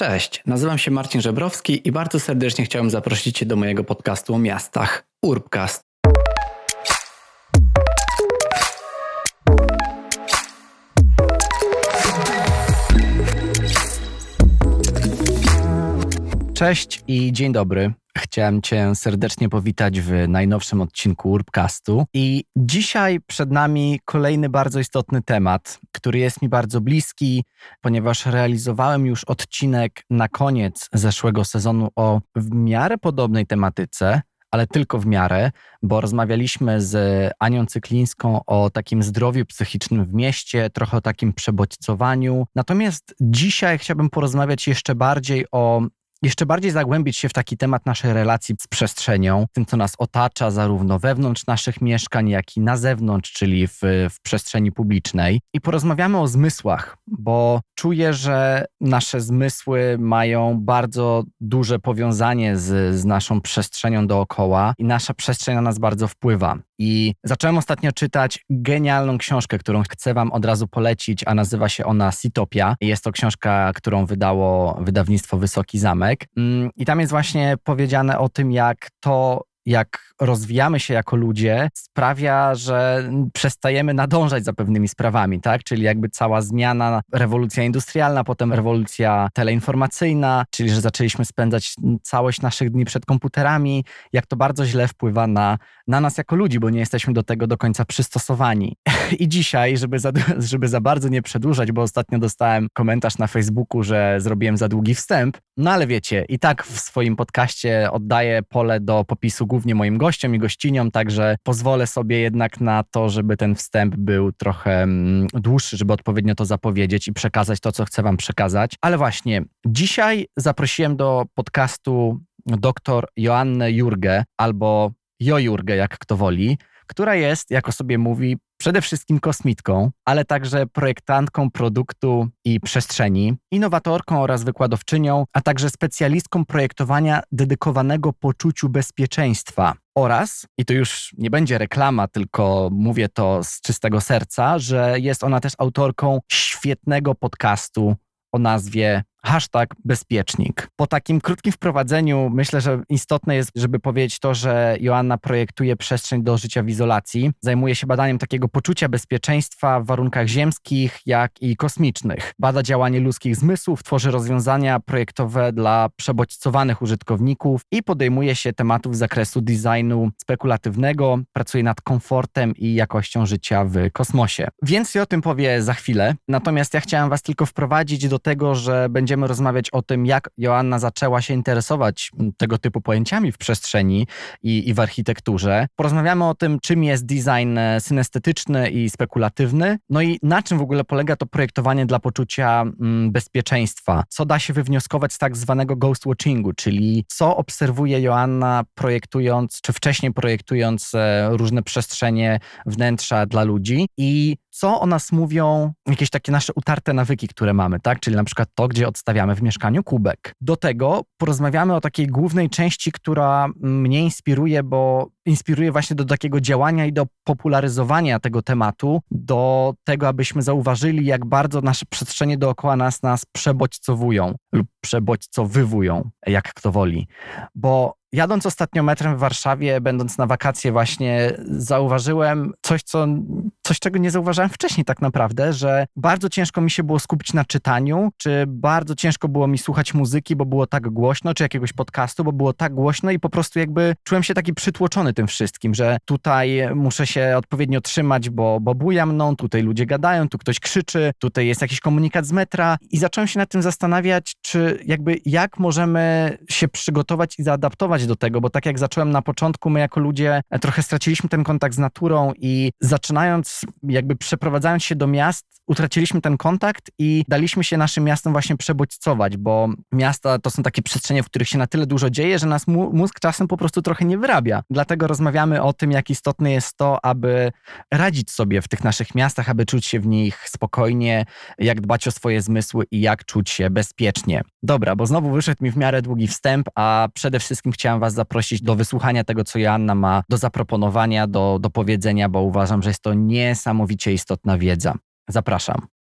Cześć, nazywam się Marcin Żebrowski i bardzo serdecznie chciałem zaprosić Cię do mojego podcastu o miastach Urbcast. Cześć i dzień dobry. Chciałem Cię serdecznie powitać w najnowszym odcinku Urbcastu. I dzisiaj przed nami kolejny bardzo istotny temat, który jest mi bardzo bliski, ponieważ realizowałem już odcinek na koniec zeszłego sezonu o w miarę podobnej tematyce, ale tylko w miarę, bo rozmawialiśmy z Anią Cyklińską o takim zdrowiu psychicznym w mieście, trochę o takim przebodźcowaniu. Natomiast dzisiaj chciałbym porozmawiać jeszcze bardziej o jeszcze bardziej zagłębić się w taki temat naszej relacji z przestrzenią, tym, co nas otacza, zarówno wewnątrz naszych mieszkań, jak i na zewnątrz, czyli w, w przestrzeni publicznej. I porozmawiamy o zmysłach, bo czuję, że nasze zmysły mają bardzo duże powiązanie z, z naszą przestrzenią dookoła i nasza przestrzeń na nas bardzo wpływa. I zacząłem ostatnio czytać genialną książkę, którą chcę Wam od razu polecić, a nazywa się ona Sitopia. Jest to książka, którą wydało wydawnictwo Wysoki Zamek. Mm, I tam jest właśnie powiedziane o tym, jak to, jak rozwijamy się jako ludzie, sprawia, że przestajemy nadążać za pewnymi sprawami, tak? Czyli jakby cała zmiana, rewolucja industrialna, potem rewolucja teleinformacyjna, czyli że zaczęliśmy spędzać całość naszych dni przed komputerami, jak to bardzo źle wpływa na, na nas jako ludzi, bo nie jesteśmy do tego do końca przystosowani. I dzisiaj, żeby za, żeby za bardzo nie przedłużać, bo ostatnio dostałem komentarz na Facebooku, że zrobiłem za długi wstęp, no ale wiecie, i tak w swoim podcaście oddaję pole do popisu głównie moim gościom, gościom i gościniom, także pozwolę sobie jednak na to, żeby ten wstęp był trochę mm, dłuższy, żeby odpowiednio to zapowiedzieć i przekazać to, co chcę Wam przekazać. Ale właśnie, dzisiaj zaprosiłem do podcastu dr Joannę Jurgę albo Jo Jurgę, jak kto woli, która jest, jako sobie mówi, przede wszystkim kosmitką, ale także projektantką produktu i przestrzeni, innowatorką oraz wykładowczynią, a także specjalistką projektowania dedykowanego poczuciu bezpieczeństwa. Oraz, i to już nie będzie reklama, tylko mówię to z czystego serca, że jest ona też autorką świetnego podcastu o nazwie hashtag bezpiecznik. Po takim krótkim wprowadzeniu myślę, że istotne jest, żeby powiedzieć to, że Joanna projektuje przestrzeń do życia w izolacji. Zajmuje się badaniem takiego poczucia bezpieczeństwa w warunkach ziemskich, jak i kosmicznych. Bada działanie ludzkich zmysłów, tworzy rozwiązania projektowe dla przebodźcowanych użytkowników i podejmuje się tematów z zakresu designu spekulatywnego, pracuje nad komfortem i jakością życia w kosmosie. Więcej o tym powie za chwilę. Natomiast ja chciałem Was tylko wprowadzić do tego, że będzie będziemy rozmawiać o tym, jak Joanna zaczęła się interesować tego typu pojęciami w przestrzeni i, i w architekturze. Porozmawiamy o tym, czym jest design e, synestetyczny i spekulatywny, no i na czym w ogóle polega to projektowanie dla poczucia bezpieczeństwa. Co da się wywnioskować z tak zwanego ghost watchingu, czyli co obserwuje Joanna projektując, czy wcześniej projektując e, różne przestrzenie, wnętrza dla ludzi i co o nas mówią jakieś takie nasze utarte nawyki, które mamy, tak? Czyli na przykład to, gdzie odstawiamy w mieszkaniu kubek. Do tego porozmawiamy o takiej głównej części, która mnie inspiruje, bo inspiruje właśnie do takiego działania i do popularyzowania tego tematu, do tego, abyśmy zauważyli, jak bardzo nasze przestrzenie dookoła nas nas przebodźcowują lub przebodźcowywują, jak kto woli. Bo jadąc ostatnio metrem w Warszawie, będąc na wakacje właśnie, zauważyłem coś, co, coś, czego nie zauważałem wcześniej tak naprawdę, że bardzo ciężko mi się było skupić na czytaniu, czy bardzo ciężko było mi słuchać muzyki, bo było tak głośno, czy jakiegoś podcastu, bo było tak głośno i po prostu jakby czułem się taki przytłoczony tym wszystkim, że tutaj muszę się odpowiednio trzymać, bo, bo buja mną, tutaj ludzie gadają, tu ktoś krzyczy, tutaj jest jakiś komunikat z metra i zacząłem się nad tym zastanawiać, czy jakby jak możemy się przygotować i zaadaptować do tego, bo tak jak zacząłem na początku, my jako ludzie trochę straciliśmy ten kontakt z naturą i zaczynając, jakby przeprowadzając się do miast, utraciliśmy ten kontakt i daliśmy się naszym miastom właśnie przebodźcować, bo miasta to są takie przestrzenie, w których się na tyle dużo dzieje, że nas mózg czasem po prostu trochę nie wyrabia. Dlatego rozmawiamy o tym, jak istotne jest to, aby radzić sobie w tych naszych miastach, aby czuć się w nich spokojnie, jak dbać o swoje zmysły i jak czuć się bezpiecznie. Dobra, bo znowu wyszedł mi w miarę długi wstęp, a przede wszystkim chciałem Was zaprosić do wysłuchania tego, co Joanna ma do zaproponowania, do, do powiedzenia, bo uważam, że jest to niesamowicie istotna wiedza. Zapraszam.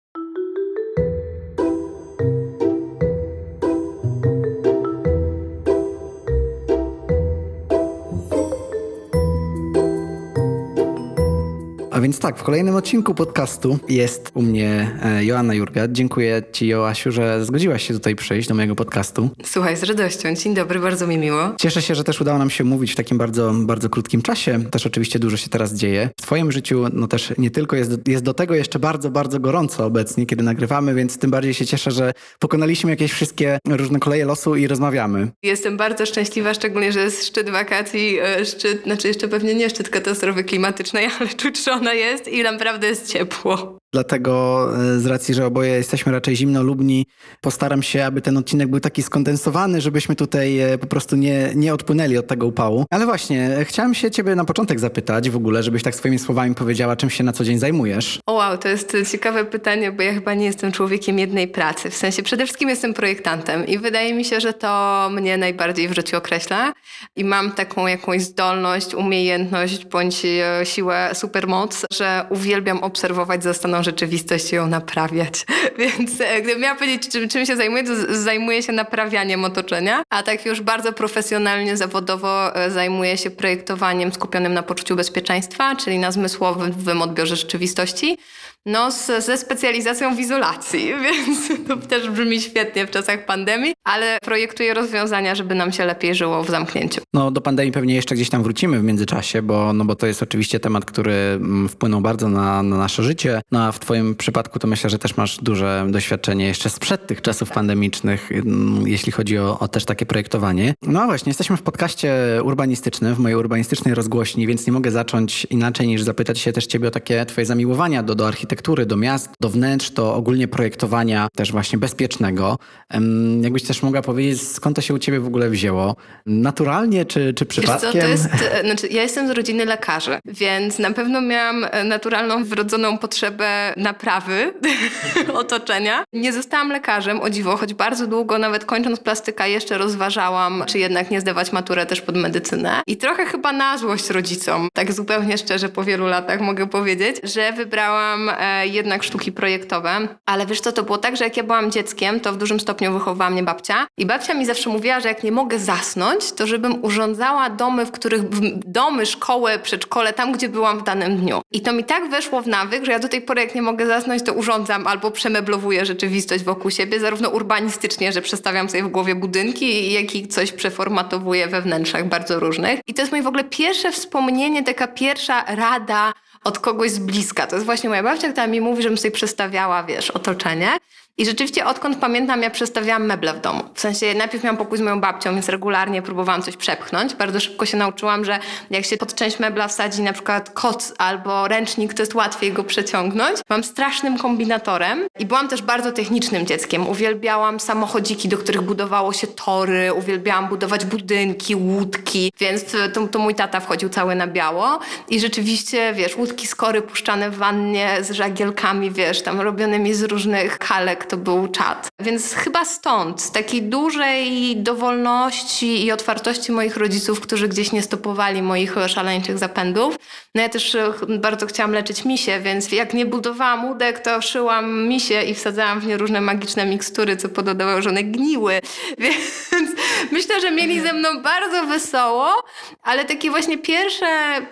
A więc tak, w kolejnym odcinku podcastu jest u mnie e, Joanna Jurga. Dziękuję Ci, Joasiu, że zgodziłaś się tutaj przyjść do mojego podcastu. Słuchaj, z radością. Dzień dobry, bardzo mi miło. Cieszę się, że też udało nam się mówić w takim bardzo, bardzo krótkim czasie. Też oczywiście dużo się teraz dzieje. W Twoim życiu no też nie tylko jest, jest do tego jeszcze bardzo, bardzo gorąco obecnie, kiedy nagrywamy, więc tym bardziej się cieszę, że pokonaliśmy jakieś wszystkie różne koleje losu i rozmawiamy. Jestem bardzo szczęśliwa, szczególnie, że jest szczyt wakacji, e, szczyt, znaczy jeszcze pewnie nie szczyt katastrofy klimatycznej, ale czuć, że ona jest i naprawdę jest ciepło. Dlatego e, z racji, że oboje jesteśmy raczej zimnolubni, postaram się, aby ten odcinek był taki skondensowany, żebyśmy tutaj e, po prostu nie, nie odpłynęli od tego upału. Ale właśnie, e, chciałem się ciebie na początek zapytać w ogóle, żebyś tak swoimi słowami powiedziała, czym się na co dzień zajmujesz. O wow, to jest ciekawe pytanie, bo ja chyba nie jestem człowiekiem jednej pracy. W sensie przede wszystkim jestem projektantem i wydaje mi się, że to mnie najbardziej w życiu określa i mam taką jakąś zdolność, umiejętność bądź siłę, supermoc, że uwielbiam obserwować, rzeczywistość i ją naprawiać. Więc e, gdybym miała powiedzieć, czym, czym się zajmuję, to zajmuję się naprawianiem otoczenia, a tak już bardzo profesjonalnie, zawodowo e, zajmuję się projektowaniem skupionym na poczuciu bezpieczeństwa, czyli na zmysłowym odbiorze rzeczywistości. No, z, ze specjalizacją w izolacji, więc to też brzmi świetnie w czasach pandemii, ale projektuję rozwiązania, żeby nam się lepiej żyło w zamknięciu. No, do pandemii pewnie jeszcze gdzieś tam wrócimy w międzyczasie, bo, no, bo to jest oczywiście temat, który mm, wpłynął bardzo na, na nasze życie. No a w Twoim przypadku to myślę, że też masz duże doświadczenie jeszcze sprzed tych czasów pandemicznych, mm, jeśli chodzi o, o też takie projektowanie. No właśnie, jesteśmy w podcaście urbanistycznym, w mojej urbanistycznej rozgłośni, więc nie mogę zacząć inaczej niż zapytać się też Ciebie o takie Twoje zamiłowania do, do architektury architektury, do miast, do wnętrz, do ogólnie projektowania też właśnie bezpiecznego. Jakbyś też mogła powiedzieć, skąd to się u ciebie w ogóle wzięło? Naturalnie czy, czy przypadkiem? Co, to jest, e, znaczy, ja jestem z rodziny lekarzy, więc na pewno miałam e, naturalną, wrodzoną potrzebę naprawy otoczenia. Nie zostałam lekarzem, o dziwo, choć bardzo długo, nawet kończąc plastyka, jeszcze rozważałam, czy jednak nie zdawać maturę też pod medycynę. I trochę chyba na złość rodzicom, tak zupełnie szczerze po wielu latach mogę powiedzieć, że wybrałam jednak sztuki projektowe. Ale wiesz co, to było tak, że jak ja byłam dzieckiem, to w dużym stopniu wychowywała mnie babcia. I babcia mi zawsze mówiła, że jak nie mogę zasnąć, to żebym urządzała domy, w których, domy, szkoły, przedszkole, tam gdzie byłam w danym dniu. I to mi tak weszło w nawyk, że ja do tej pory jak nie mogę zasnąć, to urządzam albo przemeblowuję rzeczywistość wokół siebie, zarówno urbanistycznie, że przestawiam sobie w głowie budynki, jak i coś przeformatowuję we wnętrzach bardzo różnych. I to jest moje w ogóle pierwsze wspomnienie, taka pierwsza rada od kogoś z bliska. To jest właśnie moja babcia, która mi mówi, żebym sobie przestawiała, wiesz, otoczenie. I rzeczywiście odkąd pamiętam, ja przestawiałam meble w domu. W sensie najpierw miałam pokój z moją babcią, więc regularnie próbowałam coś przepchnąć. Bardzo szybko się nauczyłam, że jak się pod część mebla wsadzi na przykład koc albo ręcznik, to jest łatwiej go przeciągnąć. Byłam strasznym kombinatorem i byłam też bardzo technicznym dzieckiem. Uwielbiałam samochodziki, do których budowało się tory, uwielbiałam budować budynki, łódki, więc to, to mój tata wchodził cały na biało. I rzeczywiście, wiesz, łódki skory puszczane w wannie z żagielkami, wiesz, tam robionymi z różnych kalek to był czat. Więc chyba stąd, z takiej dużej dowolności i otwartości moich rodziców, którzy gdzieś nie stopowali moich szaleńczych zapędów. No ja też e, bardzo chciałam leczyć misie, więc jak nie budowałam łódek, to szyłam misie i wsadzałam w nie różne magiczne mikstury, co pododawały, że one gniły. Więc myślę, że mieli ze mną bardzo wesoło, ale takie właśnie pierwsze,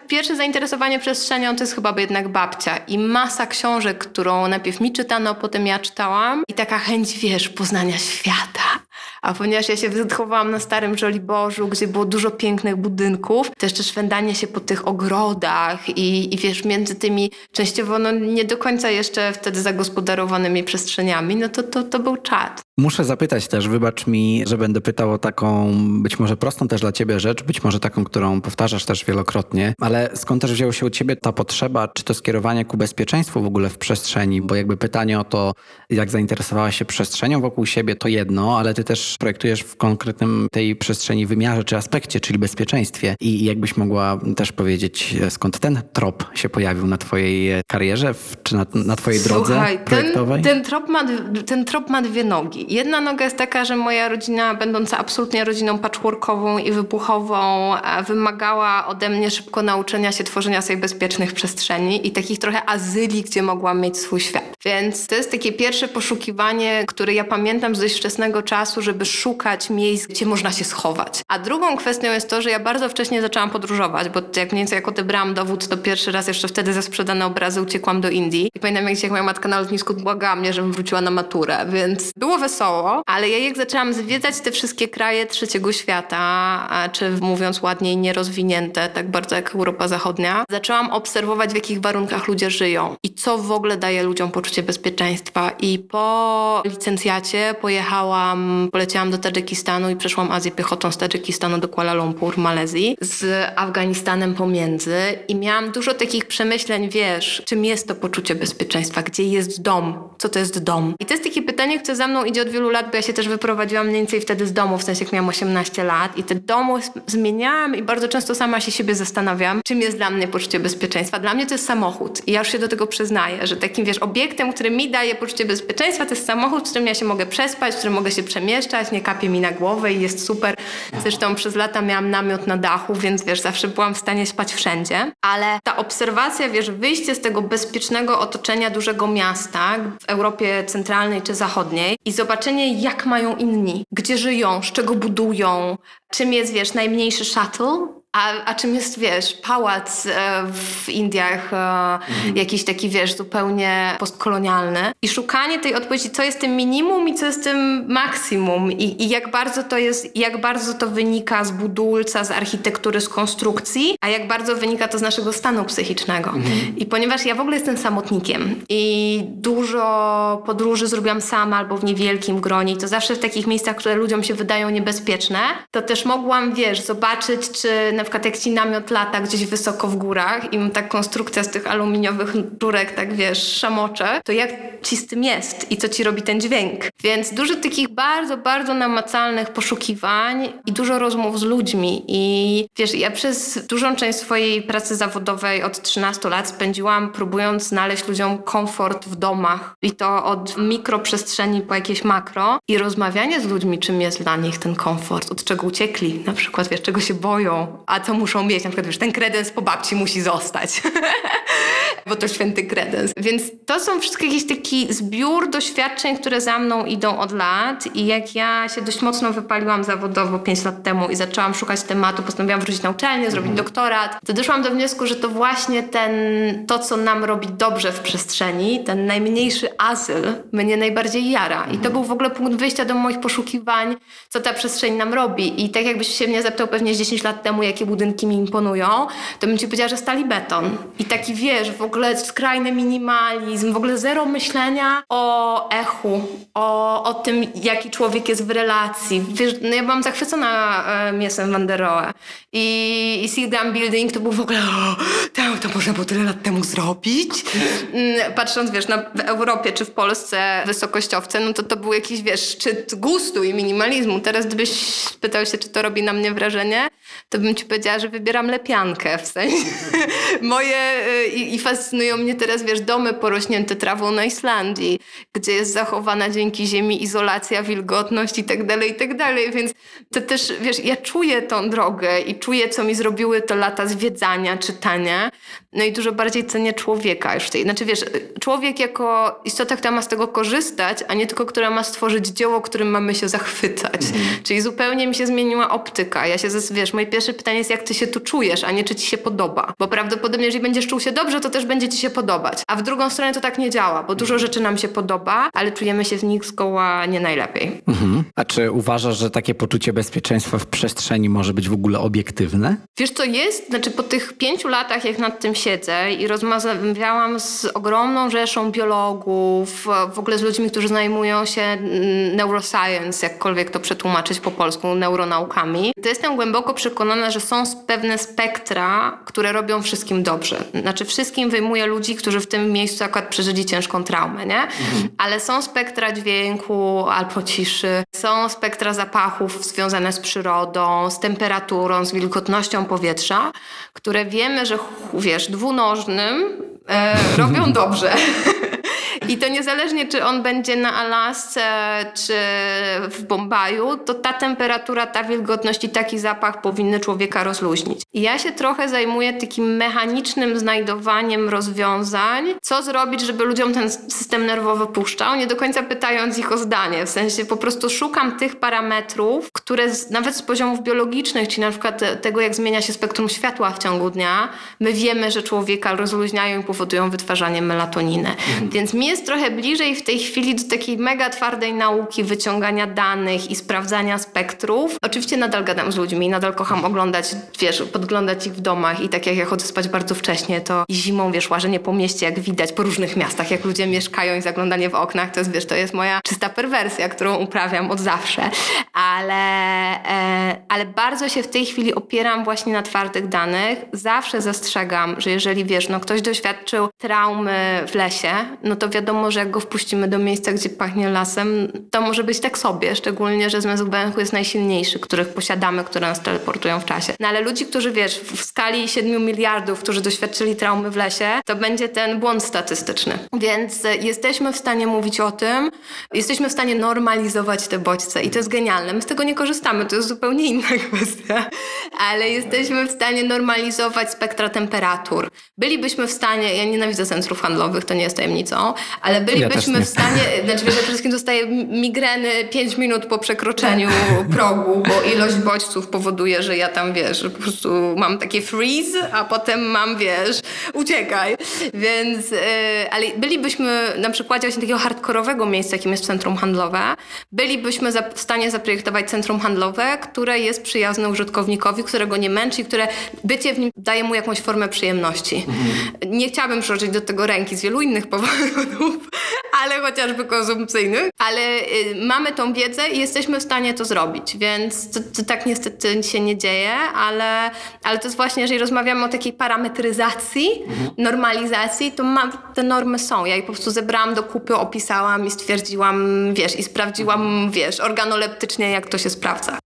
pierwsze zainteresowanie przestrzenią to jest chyba jednak babcia i masa książek, którą najpierw mi czytano, potem ja czytałam i taka chęć, wiesz, poznania świata. A ponieważ ja się wychowałam na Starym Żoliborzu, gdzie było dużo pięknych budynków, też też szwendanie się po tych ogrodach i, i wiesz, między tymi częściowo no, nie do końca jeszcze wtedy zagospodarowanymi przestrzeniami, no to, to, to był czat. Muszę zapytać też, wybacz mi, że będę pytał o taką być może prostą też dla ciebie rzecz, być może taką, którą powtarzasz też wielokrotnie, ale skąd też wzięło się u ciebie ta potrzeba, czy to skierowanie ku bezpieczeństwu w ogóle w przestrzeni? Bo jakby pytanie o to, jak zainteresowałaś się przestrzenią wokół siebie, to jedno, ale ty też projektujesz w konkretnym tej przestrzeni wymiarze czy aspekcie, czyli bezpieczeństwie. I jakbyś mogła też powiedzieć, skąd ten trop się pojawił na twojej karierze, czy na, na twojej Słuchaj, drodze projektowej? Ten, ten, trop ma, ten trop ma dwie nogi. Jedna noga jest taka, że moja rodzina, będąca absolutnie rodziną patchworkową i wybuchową, e, wymagała ode mnie szybko nauczenia się tworzenia sobie bezpiecznych przestrzeni i takich trochę azyli, gdzie mogłam mieć swój świat. Więc to jest takie pierwsze poszukiwanie, które ja pamiętam z dość wczesnego czasu, żeby szukać miejsc, gdzie można się schować. A drugą kwestią jest to, że ja bardzo wcześnie zaczęłam podróżować, bo jak mniej więcej jak odebrałam dowód, to pierwszy raz jeszcze wtedy ze sprzedane obrazy uciekłam do Indii. I pamiętam, jak, jak moja matka na lotnisku błagała mnie, żebym wróciła na maturę, więc było wesoło. Ale ja jak zaczęłam zwiedzać te wszystkie kraje trzeciego świata, czy mówiąc ładniej, nierozwinięte, tak bardzo jak Europa Zachodnia, zaczęłam obserwować, w jakich warunkach ludzie żyją i co w ogóle daje ludziom poczucie bezpieczeństwa. I po licencjacie pojechałam, poleciałam do Tadżykistanu i przeszłam Azję piechotą z Tadżykistanu do Kuala Lumpur, Malezji, z Afganistanem pomiędzy i miałam dużo takich przemyśleń, wiesz, czym jest to poczucie bezpieczeństwa, gdzie jest dom, co to jest dom. I to jest takie pytanie, które za mną idzie od wielu lat, bo ja się też wyprowadziłam mniej więcej wtedy z domu, w sensie jak miałam 18 lat i te domy zmieniałam i bardzo często sama się siebie zastanawiam, czym jest dla mnie poczucie bezpieczeństwa. Dla mnie to jest samochód i ja już się do tego przyznaję, że takim, wiesz, obiektem, który mi daje poczucie bezpieczeństwa, to jest samochód, w którym ja się mogę przespać, w którym mogę się przemieszczać, nie kapie mi na głowę i jest super. Zresztą przez lata miałam namiot na dachu, więc wiesz, zawsze byłam w stanie spać wszędzie. Ale ta obserwacja, wiesz, wyjście z tego bezpiecznego otoczenia dużego miasta w Europie centralnej czy zachodniej i zobaczenie, jak mają inni, gdzie żyją, z czego budują, czym jest, wiesz, najmniejszy shuttle, a, a czym jest, wiesz, pałac e, w Indiach, e, mhm. jakiś taki, wiesz, zupełnie postkolonialny. I szukanie tej odpowiedzi, co jest tym minimum i co jest tym maksimum. I, i jak bardzo to jest, jak bardzo to wynika z budulca, z architektury, z konstrukcji, a jak bardzo wynika to z naszego stanu psychicznego. Mhm. I ponieważ ja w ogóle jestem samotnikiem i dużo podróży zrobiłam sama albo w niewielkim gronie i to zawsze w takich miejscach, które ludziom się wydają niebezpieczne, to też mogłam, wiesz, zobaczyć, czy na przykład jak ci namiot lata gdzieś wysoko w górach i ta konstrukcja z tych aluminiowych rurek, tak wiesz, szamocze, to jak ci z tym jest i co ci robi ten dźwięk. Więc dużo takich bardzo, bardzo namacalnych poszukiwań i dużo rozmów z ludźmi. I wiesz, ja przez dużą część swojej pracy zawodowej od 13 lat spędziłam próbując znaleźć ludziom komfort w domach. I to od mikroprzestrzeni po jakieś makro. I rozmawianie z ludźmi, czym jest dla nich ten komfort, od czego uciekli, na przykład, wiesz, czego się boją, a co muszą mieć. Na przykład, wiesz, ten kredens po babci musi zostać, bo to święty kredens. Więc to są wszystkie jakiś taki zbiór doświadczeń, które za mną idą od lat i jak ja się dość mocno wypaliłam zawodowo 5 lat temu i zaczęłam szukać tematu, postanowiłam wrócić na uczelnię, zrobić mhm. doktorat, to doszłam do wniosku, że to właśnie ten, to co nam robi dobrze w przestrzeni, ten najmniejszy azyl mnie najbardziej jara. I to mhm. był w ogóle punkt wyjścia do moich poszukiwań, co ta przestrzeń nam robi. I tak jakbyś się mnie zapytał pewnie 10 lat temu, jakie budynki mi imponują, to bym ci powiedziała, że stali beton. I taki wiesz, w ogóle skrajny minimalizm, w ogóle zero myślenia o echu, o, o tym, jaki człowiek jest w relacji. Wiesz, no ja byłam zachwycona e, miesem Van der Rohe. I, i Building to był w ogóle, o, to, to można było tyle lat temu zrobić. Mm, patrząc, wiesz, na, w Europie czy w Polsce wysokościowce, no to to był jakiś, wiesz, szczyt gustu i minimalizmu. Teraz gdybyś pytał się, czy to robi na mnie wrażenie, to bym ci powiedziała, że wybieram lepiankę w sensie. Moje y, i, i, fascynują mnie teraz, wiesz, domy porośnięte trawą na Islandii, gdzie jest zachowana dzięki ziemi izolacja, wilgotność i tak dalej, i tak dalej. Więc to też, wiesz, ja czuję tą drogę i czuję, co mi zrobiły te lata zwiedzania, czytania. No i dużo bardziej cenię człowieka już tej. Znaczy, wiesz, człowiek jako istota, która ma z tego korzystać, a nie tylko, która ma stworzyć dzieło, którym mamy się zachwycać. Mhm. Czyli zupełnie mi się zmieniła optyka. Ja się, wiesz, moje pierwsze pytanie jest, jak ty się tu czujesz, a nie czy ci się podoba. Bo prawdopodobnie, jeżeli będziesz czuł się dobrze, to też będzie ci się podobać. A w drugą stronę to tak nie działa, bo dużo rzeczy nam się podoba, ale czujemy się w nich zgoła nie najlepiej. Mhm. A czy uważasz, że takie poczucie bezpieczeństwa w przestrzeni może być w ogóle obiektywne? Wiesz co jest? Znaczy po tych pięciu latach, jak nad tym siedzę i rozmawiałam z ogromną rzeszą biologów, w ogóle z ludźmi, którzy zajmują się mm, neuroscience, jakkolwiek to przetłumaczyć po polsku, neuronaukami, to jestem głęboko przekonana, że są pewne spektra, które robią wszystkim dobrze. Znaczy wszystkim wyjmuje ludzi, którzy w tym miejscu akurat przeżyli ciężką traumę, nie? Mhm. Ale są spektra dźwięku albo ciszy, są spektra zapachów związane z przyrodą, z temperaturą, z wilgotnością powietrza, które wiemy, że wiesz, dwunożnym e, robią dobrze. I to niezależnie, czy on będzie na Alasce, czy w Bombaju, to ta temperatura, ta wilgotność i taki zapach powinny człowieka rozluźnić. I ja się trochę zajmuję takim mechanicznym znajdowaniem rozwiązań, co zrobić, żeby ludziom ten system nerwowy puszczał, nie do końca pytając ich o zdanie. W sensie po prostu szukam tych parametrów, które z, nawet z poziomów biologicznych, czyli na przykład tego, jak zmienia się spektrum światła w ciągu dnia, my wiemy, że człowieka rozluźniają i powodują wytwarzanie melatoniny. Mhm. Więc mi jest trochę bliżej w tej chwili do takiej mega twardej nauki wyciągania danych i sprawdzania spektrów. Oczywiście nadal gadam z ludźmi, nadal kocham oglądać, wiesz, podglądać ich w domach i tak jak ja chodzę spać bardzo wcześnie, to zimą, wiesz, łażenie po mieście, jak widać po różnych miastach, jak ludzie mieszkają i zaglądanie w oknach, to jest, wiesz, to jest moja czysta perwersja, którą uprawiam od zawsze. Ale, e, ale bardzo się w tej chwili opieram właśnie na twardych danych. Zawsze zastrzegam, że jeżeli, wiesz, no ktoś doświadczył traumy w lesie, no to wiadomo, że jak go wpuścimy do miejsca, gdzie pachnie lasem, to może być tak sobie, szczególnie, że zmysł węchu jest najsilniejszy, których posiadamy, które nas teleportują w czasie. No ale ludzi, którzy, wiesz, w skali 7 miliardów, którzy doświadczyli traumy w lesie, to będzie ten błąd statystyczny. Więc e, jesteśmy w stanie mówić o tym, jesteśmy w stanie normalizować te bodźce i to jest genialne. My z tego nie korzystamy, to jest zupełnie inna kwestia, ale jesteśmy w stanie normalizować spektra temperatur. Bylibyśmy w stanie, ja nienawidzę centrów handlowych, to nie jest tajemnicą, ale bylibyśmy ja w stanie, znaczy przede wszystkim dostaję migreny 5 minut po przekroczeniu progu, bo ilość bodźców powoduje, że ja tam, wiesz, po prostu mam takie freeze, a potem mam, wiesz, uciekaj. Więc, yy, ale bylibyśmy na przykładzie właśnie takiego hardkorowego miejsca, jakim jest centrum handlowe, bylibyśmy w stanie zaprojektować centrum handlowe, które jest przyjazne użytkownikowi, którego nie męczy, które bycie w nim daje mu jakąś formę przyjemności. Mhm. Nie chciałabym przyłożyć do tego ręki z wielu innych powodów, ale chociażby konsumpcyjnych, ale y, mamy tą wiedzę i jesteśmy w stanie to zrobić, więc to, to tak niestety się nie dzieje, ale, ale to jest właśnie, jeżeli rozmawiamy o takiej parametryzacji, mhm. normalizacji, to ma, te normy są. Ja je po prostu zebrałam do kupy, opisałam i stwierdziłam, wiesz, i sprawdziłam, wiesz, organoleptycznie, jak to się sprawdza.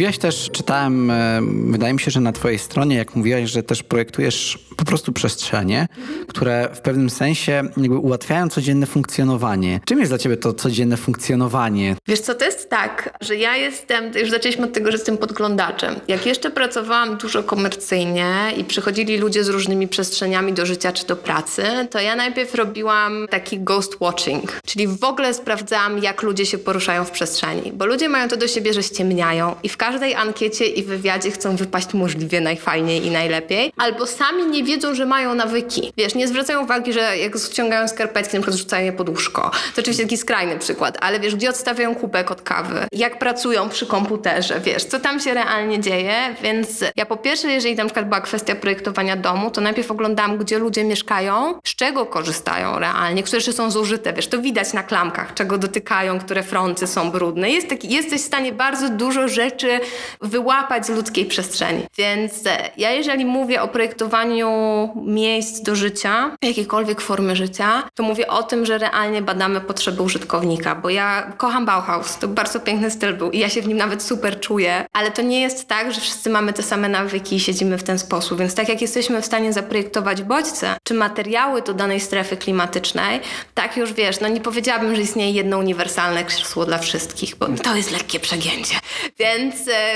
Mówiłaś też, czytałem, e, wydaje mi się, że na twojej stronie, jak mówiłaś, że też projektujesz po prostu przestrzenie, które w pewnym sensie jakby ułatwiają codzienne funkcjonowanie. Czym jest dla ciebie to codzienne funkcjonowanie? Wiesz co, to jest tak, że ja jestem, już zaczęliśmy od tego, że jestem podglądaczem. Jak jeszcze pracowałam dużo komercyjnie i przychodzili ludzie z różnymi przestrzeniami do życia czy do pracy, to ja najpierw robiłam taki ghost watching, czyli w ogóle sprawdzałam, jak ludzie się poruszają w przestrzeni, bo ludzie mają to do siebie, że ściemniają i w każdej ankiecie i wywiadzie chcą wypaść możliwie najfajniej i najlepiej, albo sami nie wiedzą, że mają nawyki. Wiesz, nie zwracają uwagi, że jak ściągają skarpetki, na przykład rzucają je pod łóżko. To oczywiście taki skrajny przykład, ale wiesz, gdzie odstawiają kubek od kawy, jak pracują przy komputerze, wiesz, co tam się realnie dzieje, więc ja po pierwsze, jeżeli na przykład była kwestia projektowania domu, to najpierw oglądałam, gdzie ludzie mieszkają, z czego korzystają realnie, które jeszcze są zużyte, wiesz, to widać na klamkach, czego dotykają, które fronty są brudne. Jest taki, jesteś w stanie bardzo dużo rzeczy wyłapać z ludzkiej przestrzeni. Więc e, ja jeżeli mówię o projektowaniu miejsc do życia, jakiejkolwiek formy życia, to mówię o tym, że realnie badamy potrzeby użytkownika, bo ja kocham Bauhaus, to bardzo piękny styl był i ja się w nim nawet super czuję, ale to nie jest tak, że wszyscy mamy te same nawyki i siedzimy w ten sposób, więc tak jak jesteśmy w stanie zaprojektować bodźce, czy materiały do danej strefy klimatycznej, tak już wiesz, no nie powiedziałabym, że istnieje jedno uniwersalne krzesło dla wszystkich, bo to jest lekkie przegięcie. Więc,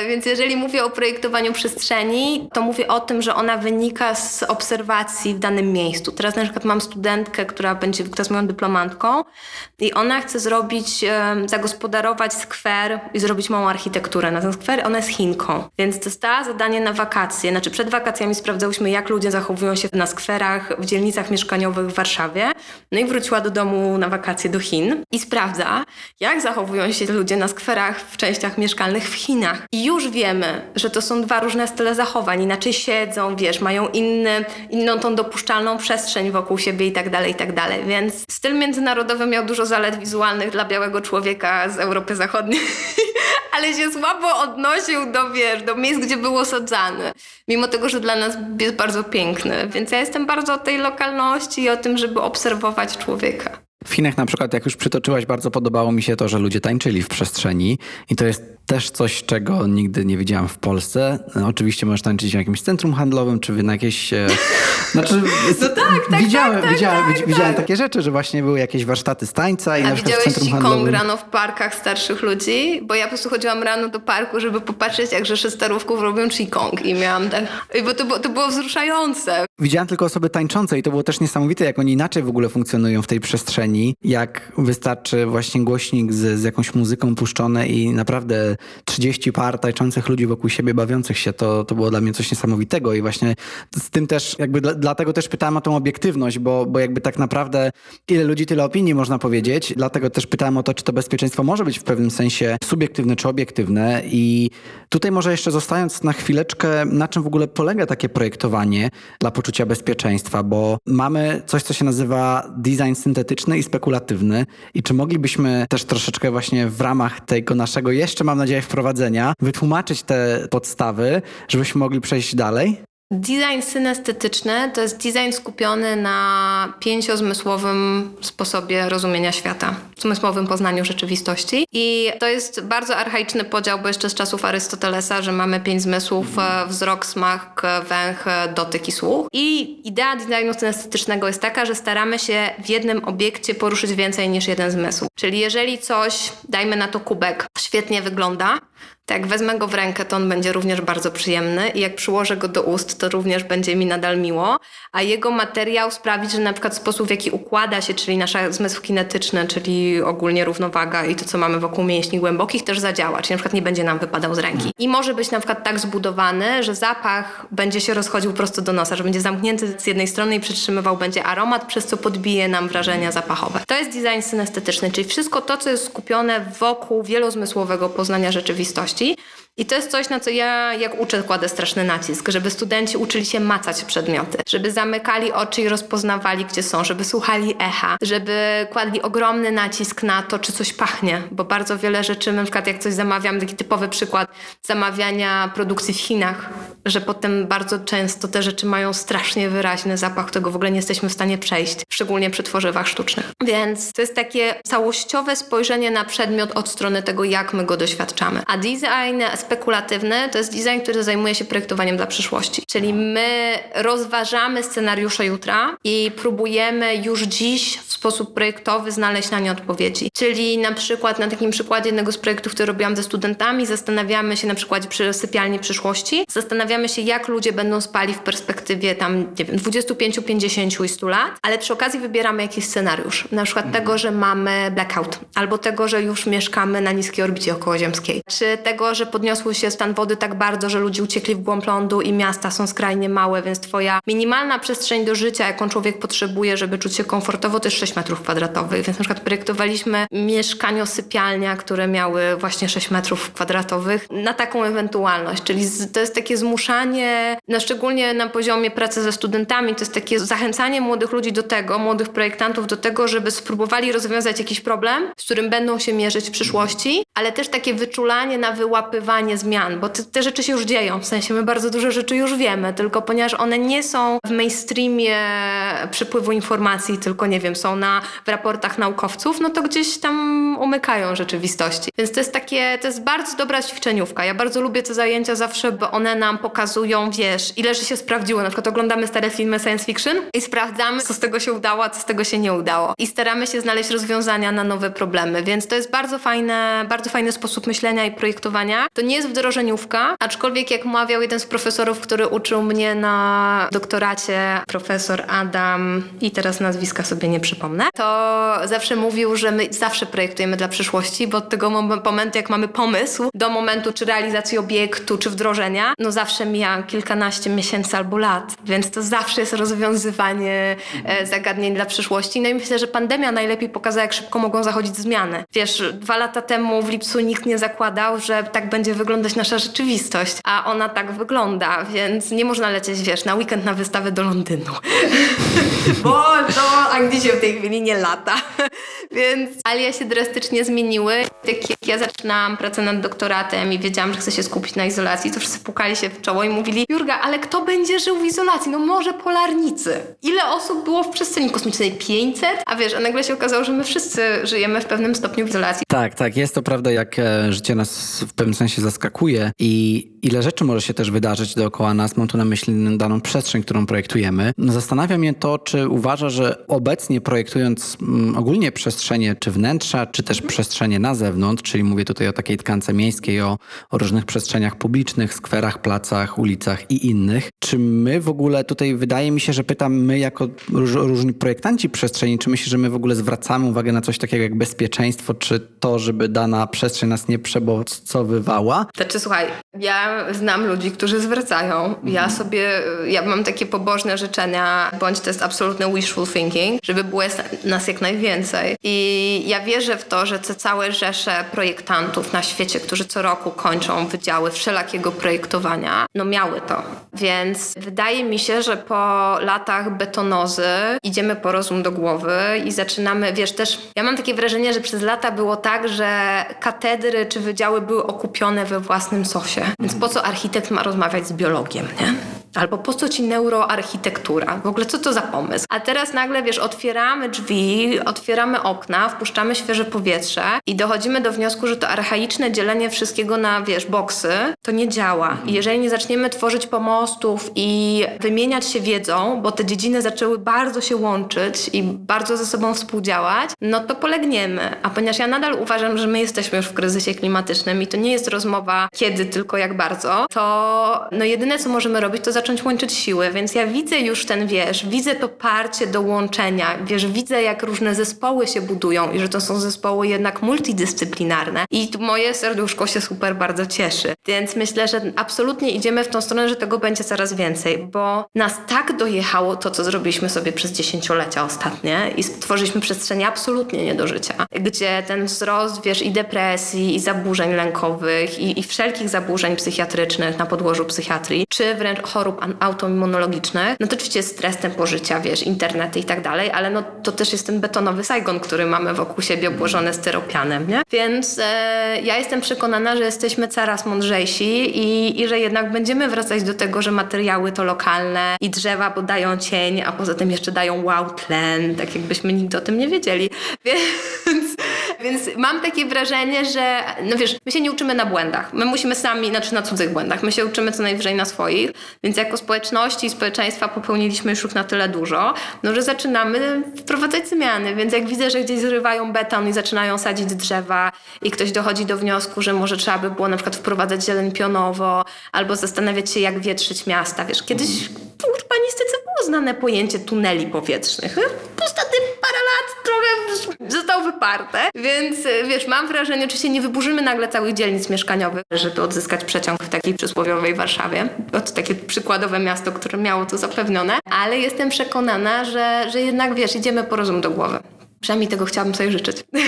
więc jeżeli mówię o projektowaniu przestrzeni, to mówię o tym, że ona wynika z obserwacji w danym miejscu. Teraz na przykład mam studentkę, która będzie, która jest moją dyplomantką i ona chce zrobić, zagospodarować skwer i zrobić małą architekturę na ten skwer. Ona jest Chinką, więc dostała zadanie na wakacje. Znaczy przed wakacjami sprawdzałyśmy, jak ludzie zachowują się na skwerach w dzielnicach mieszkaniowych w Warszawie. No i wróciła do domu na wakacje do Chin i sprawdza, jak zachowują się ludzie na skwerach w częściach mieszkalnych w Chinach. I już wiemy, że to są dwa różne style zachowań. Inaczej siedzą, wiesz, mają inny inną tą dopuszczalną przestrzeń wokół siebie i tak dalej, i tak dalej. Więc styl międzynarodowy miał dużo zalet wizualnych dla białego człowieka z Europy Zachodniej, ale się słabo odnosił do, wiesz, do miejsc, gdzie był osadzany. Mimo tego, że dla nas jest bardzo piękny. Więc ja jestem bardzo o tej lokalności i o tym, żeby obserwować człowieka. W Chinach na przykład, jak już przytoczyłaś, bardzo podobało mi się to, że ludzie tańczyli w przestrzeni i to jest też coś, czego nigdy nie widziałam w Polsce. No, oczywiście możesz tańczyć w jakimś centrum handlowym, czy na jakieś... E, znaczy, no tak, tak, widziałem, tak, widziałem, tak, widziałem tak. takie rzeczy, że właśnie były jakieś warsztaty z tańca i A na przykład w widziałeś centrum handlowym... rano w parkach starszych ludzi? Bo ja po prostu chodziłam rano do parku, żeby popatrzeć, jak rzesze starówków robią Qigong i miałam tak... Bo to, było- to było wzruszające. Widziałem tylko osoby tańczące i to było też niesamowite, jak oni inaczej w ogóle funkcjonują w tej przestrzeni. Jak wystarczy właśnie głośnik z, z jakąś muzyką puszczone i naprawdę 30 par tańczących ludzi wokół siebie bawiących się, to, to było dla mnie coś niesamowitego i właśnie z tym też, jakby dla, dlatego też pytałem o tą obiektywność, bo, bo jakby tak naprawdę ile ludzi, tyle opinii można powiedzieć. Dlatego też pytałem o to, czy to bezpieczeństwo może być w pewnym sensie subiektywne czy obiektywne. I tutaj może jeszcze zostając na chwileczkę, na czym w ogóle polega takie projektowanie dla poczucia bezpieczeństwa, bo mamy coś, co się nazywa design syntetyczny i spekulatywny. I czy moglibyśmy też troszeczkę właśnie w ramach tego naszego jeszcze, mam nadzieję, wprowadzenia wytłumaczyć te podstawy, żebyśmy mogli przejść dalej? Design synestetyczny to jest design skupiony na pięciozmysłowym sposobie rozumienia świata, zmysłowym poznaniu rzeczywistości. I to jest bardzo archaiczny podział, bo jeszcze z czasów Arystotelesa, że mamy pięć zmysłów, e, wzrok, smak, węch, e, dotyk i słuch. I idea designu synestetycznego jest taka, że staramy się w jednym obiekcie poruszyć więcej niż jeden zmysł. Czyli jeżeli coś, dajmy na to kubek, świetnie wygląda, to jak wezmę go w rękę, to on będzie również bardzo przyjemny i jak przyłożę go do ust, to również będzie mi nadal miło, a jego materiał sprawi, że na przykład sposób, w jaki układa się, czyli nasz zmysł kinetyczny, czyli ogólnie równowaga i to, co mamy wokół mięśni głębokich, też zadziała, czyli na przykład nie będzie nam wypadał z ręki. I może być na przykład tak zbudowany, że zapach będzie się rozchodził prosto do nosa, że będzie zamknięty z jednej strony i przytrzymywał będzie aromat, przez co podbije nam wrażenia zapachowe. To jest design synestetyczny, czyli wszystko to, co jest skupione wokół wielozmysłowego poznania rzeczywistości rzeczywistości, i to jest coś, na co ja, jak uczę, kładę straszny nacisk, żeby studenci uczyli się macać przedmioty, żeby zamykali oczy i rozpoznawali, gdzie są, żeby słuchali echa, żeby kładli ogromny nacisk na to, czy coś pachnie, bo bardzo wiele rzeczy, na przykład jak coś zamawiam, taki typowy przykład zamawiania produkcji w Chinach, że potem bardzo często te rzeczy mają strasznie wyraźny zapach, którego w ogóle nie jesteśmy w stanie przejść, szczególnie przy tworzywach sztucznych. Więc to jest takie całościowe spojrzenie na przedmiot od strony tego, jak my go doświadczamy. A design spekulatywny to jest design, który zajmuje się projektowaniem dla przyszłości. Czyli my rozważamy scenariusze jutra i próbujemy już dziś w sposób projektowy znaleźć na nie odpowiedzi. Czyli na przykład na takim przykładzie jednego z projektów, który robiłam ze studentami, zastanawiamy się na przykładzie przy sypialni przyszłości, zastanawiamy się, jak ludzie będą spali w perspektywie tam, nie wiem, 25, 50 i 100 lat, ale przy okazji wybieramy jakiś scenariusz. Na przykład tego, że mamy blackout, albo tego, że już mieszkamy na niskiej orbicie okołoziemskiej, czy tego, że podniosły się stan wody tak bardzo, że ludzie uciekli w głąb lądu i miasta są skrajnie małe, więc twoja minimalna przestrzeń do życia, jaką człowiek potrzebuje, żeby czuć się komfortowo, to jest 6 metrów kwadratowych. Więc na przykład projektowaliśmy mieszkaniosypialnia, które miały właśnie 6 metrów kwadratowych na taką ewentualność. Czyli to jest takie zmuszanie, no szczególnie na poziomie pracy ze studentami, to jest takie zachęcanie młodych ludzi do tego, młodych projektantów do tego, żeby spróbowali rozwiązać jakiś problem, z którym będą się mierzyć w przyszłości, ale też takie wyczulanie na wyłapywanie zmian, bo te, te rzeczy się już dzieją, w sensie my bardzo dużo rzeczy już wiemy, tylko ponieważ one nie są w mainstreamie przepływu informacji, tylko nie wiem, są na, w raportach naukowców, no to gdzieś tam umykają rzeczywistości. Więc to jest takie, to jest bardzo dobra ćwiczeniówka. Ja bardzo lubię te zajęcia zawsze, bo one nam pokazują, wiesz, ile że się sprawdziło. Na przykład oglądamy stare filmy science fiction i sprawdzamy, co z tego się udało, a co z tego się nie udało. I staramy się znaleźć rozwiązania na nowe problemy, więc to jest bardzo fajne, bardzo fajny sposób myślenia i projektowania. To nie jest wdrożeniówka, aczkolwiek jak mawiał jeden z profesorów, który uczył mnie na doktoracie, profesor Adam, i teraz nazwiska sobie nie przypomnę, to zawsze mówił, że my zawsze projektujemy dla przyszłości, bo od tego momentu, jak mamy pomysł, do momentu czy realizacji obiektu, czy wdrożenia, no zawsze mija kilkanaście miesięcy albo lat, więc to zawsze jest rozwiązywanie e, zagadnień dla przyszłości. No i myślę, że pandemia najlepiej pokazała, jak szybko mogą zachodzić zmiany. Wiesz, dwa lata temu w lipcu nikt nie zakładał, że tak będzie wyglądać wyglądać nasza rzeczywistość, a ona tak wygląda, więc nie można lecieć, wiesz, na weekend na wystawę do Londynu, bo to Anglii się w tej chwili nie lata. Więc alia się drastycznie zmieniły. Tak jak ja zaczynałam pracę nad doktoratem i wiedziałam, że chcę się skupić na izolacji, to wszyscy pukali się w czoło i mówili Jurga, ale kto będzie żył w izolacji? No może polarnicy. Ile osób było w przestrzeni kosmicznej? 500? A wiesz, a nagle się okazało, że my wszyscy żyjemy w pewnym stopniu w izolacji. Tak, tak. Jest to prawda, jak e, życie nas w pewnym sensie zaskakuje i ile rzeczy może się też wydarzyć dookoła nas. Mam tu na myśli daną przestrzeń, którą projektujemy. Zastanawia mnie to, czy uważa, że obecnie projektując mm, ogólnie przestrzenie, czy wnętrza, czy też przestrzenie na zewnątrz, czyli mówię tutaj o takiej tkance miejskiej, o, o różnych przestrzeniach publicznych, skwerach, placach, ulicach i innych. Czy my w ogóle tutaj, wydaje mi się, że pytam my jako róż, różni projektanci przestrzeni, czy myślisz, że my w ogóle zwracamy uwagę na coś takiego jak bezpieczeństwo, czy to, żeby dana przestrzeń nas nie przebodźcowywała? Znaczy słuchaj, ja znam ludzi, którzy zwracają. Ja sobie, ja mam takie pobożne życzenia, bądź to jest absolutny wishful thinking, żeby było nas jak najwięcej. I ja wierzę w to, że te całe rzesze projektantów na świecie, którzy co roku kończą wydziały wszelakiego projektowania, no miały to. Więc wydaje mi się, że po latach betonozy idziemy po rozum do głowy i zaczynamy, wiesz, też ja mam takie wrażenie, że przez lata było tak, że katedry czy wydziały były okupione we własnym sosie. Więc po co architekt ma rozmawiać z biologiem, nie? Albo po co ci neuroarchitektura? W ogóle co to za pomysł? A teraz nagle, wiesz, otwieramy drzwi, otwieramy okna, wpuszczamy świeże powietrze i dochodzimy do wniosku, że to archaiczne dzielenie wszystkiego na, wiesz, boksy, to nie działa. I jeżeli nie zaczniemy tworzyć pomostów i wymieniać się wiedzą, bo te dziedziny zaczęły bardzo się łączyć i bardzo ze sobą współdziałać, no to polegniemy. A ponieważ ja nadal uważam, że my jesteśmy już w kryzysie klimatycznym i to nie jest rozmowa kiedy, tylko jak bardzo, to no jedyne, co możemy robić, to zacząć łączyć siły. Więc ja widzę już ten, wiesz, widzę to parcie do łączenia, wiesz, widzę jak różne zespoły się budują i że to są zespoły jednak multidyscyplinarne i moje serduszko się super bardzo cieszy. Więc myślę, że absolutnie idziemy w tą stronę, że tego będzie coraz więcej, bo nas tak dojechało to, co zrobiliśmy sobie przez dziesięciolecia ostatnie i stworzyliśmy przestrzenie absolutnie nie do życia, gdzie ten wzrost, wiesz, i depresji, i zaburzeń lękowych, i, i wszelkich zaburzeń psychiatrycznych na podłożu psychiatrii, czy wręcz chorób autoimmunologicznych, no to oczywiście stres tempo życia, wiesz, internety i tak dalej, ale no to też jest ten betonowy Saigon, który mamy wokół siebie obłożony styropianem, nie? Więc e, ja jestem przekonana, że jesteśmy coraz mądrzejsi i, i że jednak będziemy wracać do tego, że materiały to lokalne i drzewa, bo dają cień, a poza tym jeszcze dają wow tlen, tak jakbyśmy nigdy o tym nie wiedzieli. Więc, więc mam takie wrażenie, że no wiesz, my się nie uczymy na błędach. My musimy sami, znaczy na cudzych błędach. My się uczymy co najwyżej na swoich, więc jako społeczności i społeczeństwa popełniliśmy już na tyle dużo, no że zaczynamy wprowadzać zmiany. Więc jak widzę, że gdzieś zrywają beton i zaczynają sadzić drzewa i ktoś dochodzi do wniosku, że może trzeba by było na przykład wprowadzać zieleń pionowo albo zastanawiać się, jak wietrzyć miasta. Wiesz, kiedyś w urbanistyce było znane pojęcie tuneli powietrznych. Ostatnie parę lat trochę zostało wyparte, więc wiesz, mam wrażenie, oczywiście nie wyburzymy nagle całych dzielnic mieszkaniowych, żeby odzyskać przeciąg w takiej przysłowiowej Warszawie. To takie przykładowe miasto, które miało to zapewnione, ale jestem przekonana, że, że jednak wiesz, idziemy po rozum do głowy. Przynajmniej tego chciałabym sobie życzyć.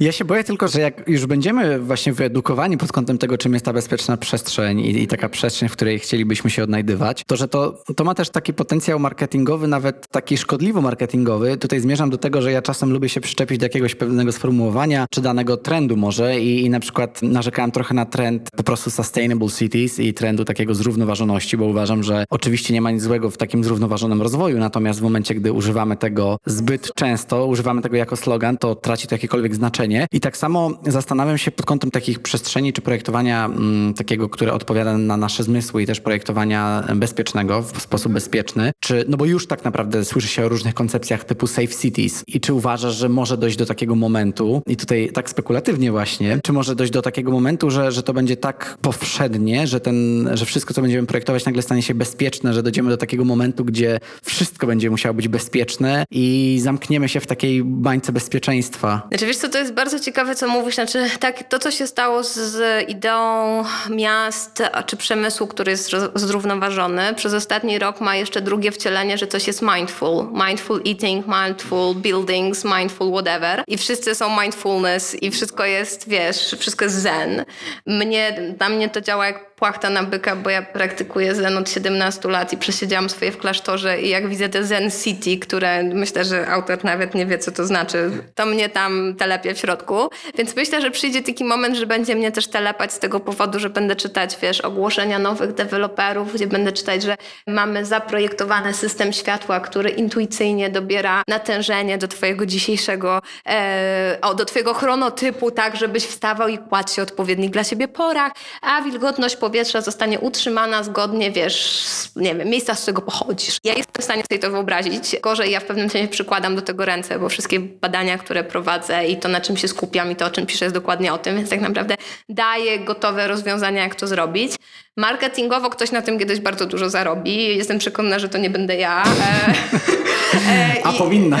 Ja się boję tylko, że jak już będziemy właśnie wyedukowani pod kątem tego, czym jest ta bezpieczna przestrzeń i, i, taka przestrzeń, w której chcielibyśmy się odnajdywać, to że to, to ma też taki potencjał marketingowy, nawet taki szkodliwo-marketingowy. Tutaj zmierzam do tego, że ja czasem lubię się przyczepić do jakiegoś pewnego sformułowania, czy danego trendu może i, i na przykład narzekałem trochę na trend po prostu sustainable cities i trendu takiego zrównoważoności, bo uważam, że oczywiście nie ma nic złego w takim zrównoważonym rozwoju, natomiast w momencie, gdy używamy tego zbyt często, używamy tego jako slogan, to traci to jakiekolwiek znaczenie. I tak samo zastanawiam się pod kątem takich przestrzeni czy projektowania m, mm, takiego, które odpowiada na nasze zmysły i też projektowania bezpiecznego w sposób bezpieczny. Czy, no bo już tak naprawdę słyszy się o różnych koncepcjach typu safe cities. I czy uważasz, że może dojść do takiego momentu i tutaj tak spekulatywnie właśnie, czy może dojść do takiego momentu, że, że to będzie tak powszednie, że ten, że wszystko, co będziemy projektować nagle stanie się bezpieczne, że dojdziemy do takiego momentu, gdzie wszystko będzie musiało być bezpieczne i zamkniemy się w takiej bańce bezpieczeństwa. Znaczy wiesz co, to jest bardzo ciekawe, co mówisz. Znaczy, tak, to, co się stało z, z ideą miast czy przemysłu, który jest zrównoważony, przez ostatni rok ma jeszcze drugie wcielenie, że coś jest mindful. Mindful eating, mindful buildings, mindful whatever. I wszyscy są mindfulness i wszystko jest, wiesz, wszystko jest zen. Mnie, dla mnie to działa jak płachta na byka, bo ja praktykuję zen od 17 lat i przesiedziałam swoje w klasztorze i jak widzę te zen city, które myślę, że autor nawet nie wie, co to znaczy, to mnie tam telepie w środku. Więc myślę, że przyjdzie taki moment, że będzie mnie też telepać z tego powodu, że będę czytać, wiesz, ogłoszenia nowych deweloperów, gdzie będę czytać, że mamy zaprojektowany system światła, który intuicyjnie dobiera natężenie do twojego dzisiejszego, e, o, do twojego chronotypu, tak, żebyś wstawał i kładł się odpowiednich dla siebie porach, a wilgotność powietrza zostanie utrzymana zgodnie, wiesz, nie wiem, miejsca, z którego pochodzisz. Ja jestem w stanie sobie to wyobrazić. Gorzej ja w pewnym sensie przykładam do tego ręce, bo wszystkie badania, które prowadzę i to, na czym się skupiam i to, o czym piszę, jest dokładnie o tym, więc tak naprawdę daję gotowe rozwiązania, jak to zrobić. Marketingowo ktoś na tym kiedyś bardzo dużo zarobi. Jestem przekonana, że to nie będę ja. E, e, A powinna.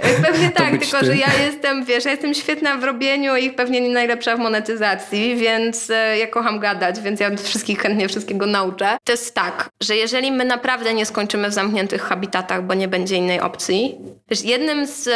E, pewnie tak, tylko ty. że ja jestem, wiesz, ja jestem świetna w robieniu i pewnie nie najlepsza w monetyzacji, więc ja kocham gadać, więc ja wszystkich chętnie wszystkiego nauczę. To jest tak, że jeżeli my naprawdę nie skończymy w zamkniętych habitatach, bo nie będzie innej opcji, wiesz, jednym z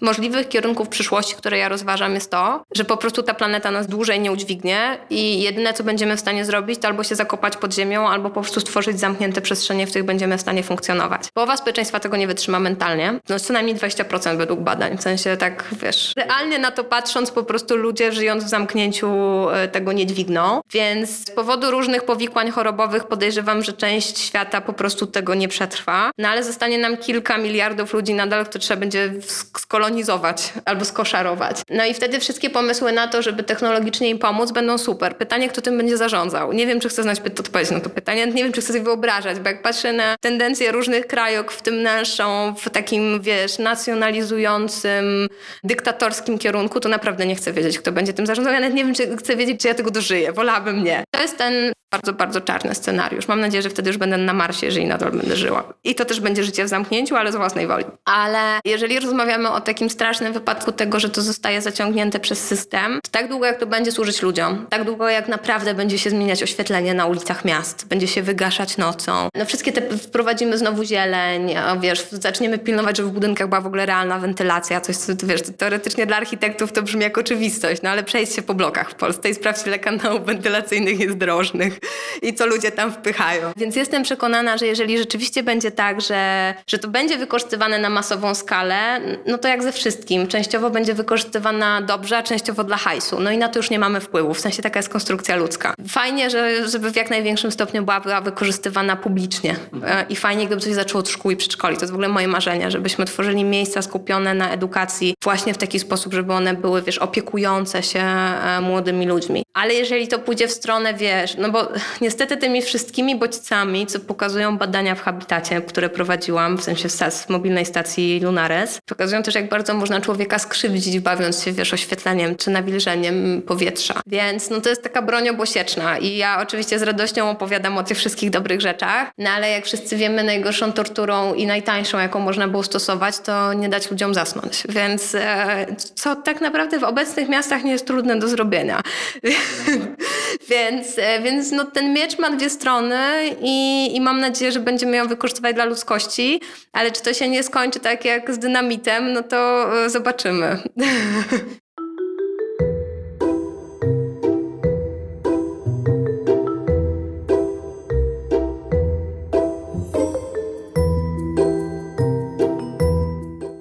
możliwych kierunków przyszłości, które ja rozważam jest to, że po prostu ta planeta nas dłużej nie udźwignie i jedyne, co będziemy w stanie zrobić, to albo się zakopać pod ziemią, albo po prostu stworzyć zamknięte przestrzenie, w których będziemy w stanie funkcjonować. Połowa społeczeństwa tego nie wytrzyma mentalnie. No co najmniej 20% według badań. W sensie tak, wiesz, realnie na to patrząc, po prostu ludzie żyjąc w zamknięciu e, tego nie dźwigną. Więc z powodu różnych powikłań chorobowych podejrzewam, że część świata po prostu tego nie przetrwa. No ale zostanie nam kilka miliardów ludzi nadal, które trzeba będzie skolonizować albo skoszarować. No i wtedy wszystkie pomysły na to, żeby technologicznie im pomóc, będą super. Pytanie, kto tym będzie zarządzał. Nie wiem, czy chcę znać odpowiedź na to pytanie. Nie wiem, czy chcę sobie wyobrażać, bo jak patrzę na tendencje różnych krajów, w tym naszą, w takim, wiesz, nacjonalizującym, dyktatorskim kierunku, to naprawdę nie chcę wiedzieć, kto będzie tym zarządzał. Ja nawet nie wiem, czy chcę wiedzieć, czy ja tego dożyję. Wolałabym nie. To jest ten bardzo, bardzo czarny scenariusz. Mam nadzieję, że wtedy już będę na Marsie, jeżeli nadal będę żyła. I to też będzie życie w zamknięciu, ale z własnej woli. Ale jeżeli rozmawiamy o takim strasznym wypadku tego, że to zostaje zaciągnięte przez system, to tak długo jak to będzie służyć ludziom, tak długo jak naprawdę będzie się zmieniać oświetlenie na ulicach miast, będzie się wygaszać nocą, no wszystkie te wprowadzimy znowu zieleń, wiesz, zaczniemy pilnować, żeby w budynkach była w ogóle realna wentylacja, coś co, wiesz, teoretycznie dla architektów to brzmi jak oczywistość, no ale przejdź się po blokach w Polsce i sprawdź, ile kanałów wentylacyjnych jest drożnych i co ludzie tam wpychają. Więc jestem przekonana, że jeżeli rzeczywiście będzie tak, że, że to będzie wykorzystywane na masową skalę, no to jak ze wszystkim. Częściowo będzie wykorzystywana dobrze, a częściowo dla hajsu. No i na to już nie mamy wpływu. W sensie taka jest konstrukcja ludzka. Fajnie, że, żeby w jak największym stopniu była, była wykorzystywana publicznie. E, I fajnie, gdyby coś zaczęło od szkół i przedszkoli. To jest w ogóle moje marzenie, żebyśmy tworzyli miejsca skupione na edukacji właśnie w taki sposób, żeby one były, wiesz, opiekujące się e, młodymi ludźmi. Ale jeżeli to pójdzie w stronę, wiesz, no bo niestety tymi wszystkimi bodźcami, co pokazują badania w Habitacie, które prowadziłam, w sensie w mobilnej stacji Lunares, pokazują też, jak bardzo można człowieka skrzywdzić, bawiąc się, wiesz, oświetleniem czy nawilżeniem powietrza. Więc no to jest taka broń obosieczna i ja oczywiście z radością opowiadam o tych wszystkich dobrych rzeczach, no ale jak wszyscy wiemy, najgorszą torturą i najtańszą, jaką można było stosować, to nie dać ludziom zasnąć. Więc e, co tak naprawdę w obecnych miastach nie jest trudne do zrobienia. więc, e, więc no ten miecz ma dwie strony i, i mam nadzieję, że będziemy ją wykorzystywać dla ludzkości, ale czy to się nie skończy tak jak z dynamitem, no to e, zobaczymy.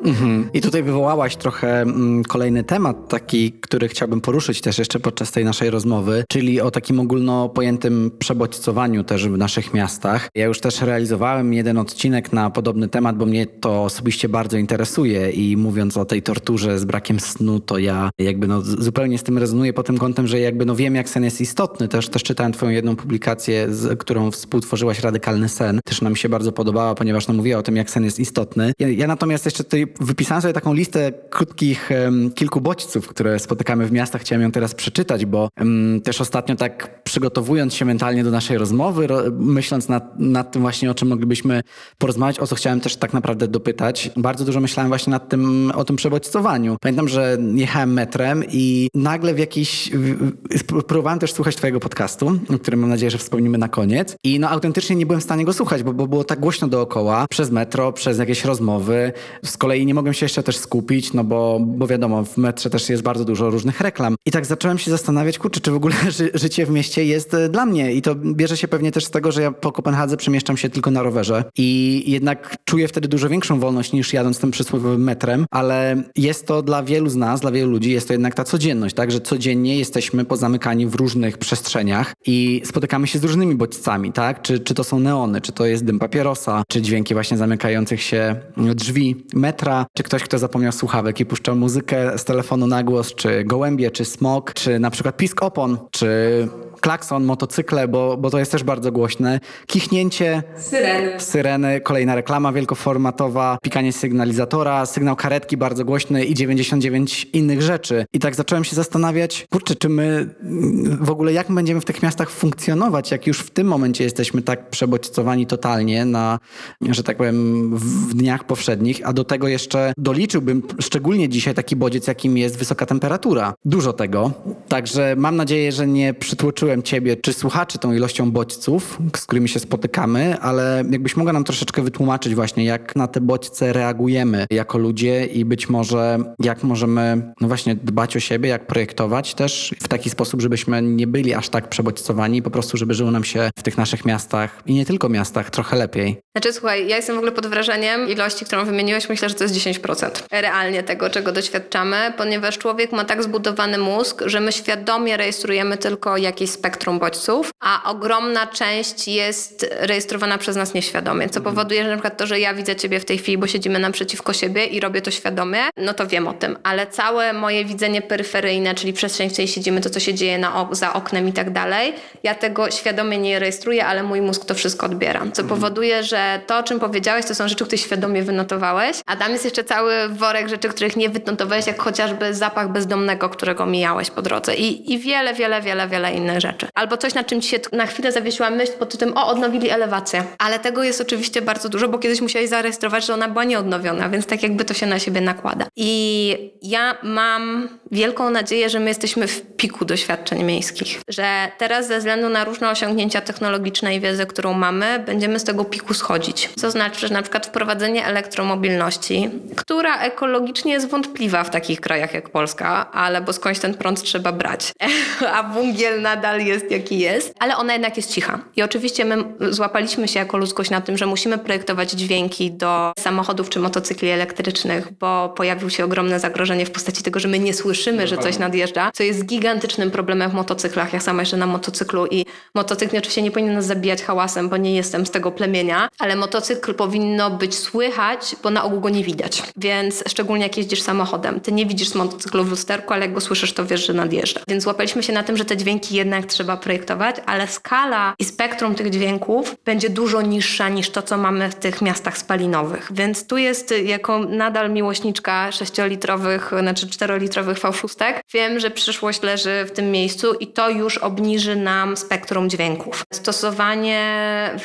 Mhm. I tutaj wywołałaś trochę mm, kolejny temat, taki, który chciałbym poruszyć też jeszcze podczas tej naszej rozmowy, czyli o takim ogólno pojętym przebodźcowaniu też w naszych miastach. Ja już też realizowałem jeden odcinek na podobny temat, bo mnie to osobiście bardzo interesuje i mówiąc o tej torturze z brakiem snu, to ja jakby no zupełnie z tym rezonuję pod tym kątem, że jakby no wiem, jak sen jest istotny. Też, też czytałem twoją jedną publikację, z, którą współtworzyłaś, Radykalny Sen. Też nam się bardzo podobała, ponieważ no mówiła o tym, jak sen jest istotny. Ja, ja natomiast jeszcze tutaj wypisałem sobie taką listę krótkich kilku bodźców, które spotykamy w miastach. Chciałem ją teraz przeczytać, bo też ostatnio tak przygotowując się mentalnie do naszej rozmowy, ro, myśląc nad, nad tym właśnie, o czym moglibyśmy porozmawiać, o co chciałem też tak naprawdę dopytać, bardzo dużo myślałem właśnie nad tym, o tym przebodźcowaniu. Pamiętam, że jechałem metrem i nagle w jakiś... Próbowałem też słuchać twojego podcastu, o którym mam nadzieję, że wspomnimy na koniec i no autentycznie nie byłem w stanie go słuchać, bo, bo było tak głośno dookoła, przez metro, przez jakieś rozmowy. Z kolei nie mogłem się jeszcze też skupić, no bo, bo wiadomo, w metrze też jest bardzo dużo różnych reklam. I tak zacząłem się zastanawiać, kurczę, czy w ogóle ży życie w mieście jest e, dla mnie. I to bierze się pewnie też z tego, że ja po Kopenhadze przemieszczam się tylko na rowerze i jednak czuję wtedy dużo większą wolność niż jadąc tym przysłowiowym metrem, ale jest to dla wielu z nas, dla wielu ludzi, jest to jednak ta codzienność, tak, że codziennie jesteśmy pozamykani w różnych przestrzeniach i spotykamy się z różnymi bodźcami, tak, czy, czy to są neony, czy to jest dym papierosa, czy dźwięki właśnie zamykających się drzwi metra, czy ktoś, kto zapomniał słuchawek i puszczał muzykę z telefonu na głos, czy gołębie, czy smok, czy na przykład pisk opon, czy klakson, motocykle, bo, bo to jest też bardzo głośne. Kichnięcie, syreny. syreny, kolejna reklama wielkoformatowa, pikanie sygnalizatora, sygnał karetki bardzo głośny i 99 innych rzeczy. I tak zacząłem się zastanawiać, kurczę, czy my w ogóle jak będziemy w tych miastach funkcjonować, jak już w tym momencie jesteśmy tak przebodźcowani totalnie na, że tak powiem, w dniach powszednich, a do tego jeszcze doliczyłbym szczególnie dzisiaj taki bodziec, jakim jest wysoka temperatura. Dużo tego. Także mam nadzieję, że nie przytłoczyłem ciebie czy słuchaczy tą ilością bodźców, z którymi się spotykamy, ale jakbyś mogła nam troszeczkę wytłumaczyć właśnie, jak na te bodźce reagujemy jako ludzie i być może jak możemy no właśnie dbać o siebie, jak projektować też w taki sposób, żebyśmy nie byli aż tak przebodźcowani, po prostu żeby żyło nam się w tych naszych miastach i nie tylko miastach trochę lepiej. Znaczy słuchaj, ja jestem w ogóle pod wrażeniem ilości, którą wymieniłeś, myślę, że to jest 10% realnie tego, czego doświadczamy, ponieważ człowiek ma tak zbudowany mózg, że my świadomie rejestrujemy tylko jakieś spektrum bodźców, a ogromna część jest rejestrowana przez nas nieświadomie, co powoduje, że na przykład to, że ja widzę ciebie w tej chwili, bo siedzimy naprzeciwko siebie i robię to świadomie, no to wiem o tym, ale całe moje widzenie peryferyjne, czyli przestrzeń, w której siedzimy, to co się dzieje na, za oknem i tak dalej, ja tego świadomie nie rejestruję, ale mój mózg to wszystko odbiera, co powoduje, że to, o czym powiedziałeś, to są rzeczy, które świadomie wynotowałeś, a tam jest jeszcze cały worek rzeczy, których nie wynotowałeś, jak chociażby zapach bezdomnego, którego mijałeś po drodze i, i wiele, wiele, wiele, wiele innych rzeczy rzeczy. Albo coś, na czym ci się na chwilę zawiesiła myśl pod tytułem, o, odnowili elewację. Ale tego jest oczywiście bardzo dużo, bo kiedyś musiałeś zarejestrować, że ona była nieodnowiona, więc tak jakby to się na siebie nakłada. I ja mam wielką nadzieję, że my jesteśmy w piku doświadczeń miejskich. Że teraz ze względu na różne osiągnięcia technologiczne i wiedzę, którą mamy, będziemy z tego piku schodzić. Co znaczy, że na przykład wprowadzenie elektromobilności, która ekologicznie jest wątpliwa w takich krajach jak Polska, ale bo skądś ten prąd trzeba brać. A węgiel nadal jest jaki jest, ale ona jednak jest cicha. I oczywiście my złapaliśmy się jako ludzkość na tym, że musimy projektować dźwięki do samochodów czy motocykli elektrycznych, bo pojawiło się ogromne zagrożenie w postaci tego, że my nie słyszymy, że coś nadjeżdża, co jest gigantycznym problemem w motocyklach. Ja sama jeszcze na motocyklu i motocykl oczywiście nie powinien nas zabijać hałasem, bo nie jestem z tego plemienia, ale motocykl powinno być słychać, bo na ogół go nie widać. Więc szczególnie jak jeździsz samochodem, ty nie widzisz motocyklu w lusterku, ale jak go słyszysz, to wiesz, że nadjeżdża. Więc złapaliśmy się na tym, że te dźwięki jednak trzeba projektować, ale skala i spektrum tych dźwięków będzie dużo niższa niż to, co mamy w tych miastach spalinowych. Więc tu jest, jako nadal miłośniczka 6-litrowych, znaczy 4-litrowych fałszustek, wiem, że przyszłość leży w tym miejscu i to już obniży nam spektrum dźwięków. Stosowanie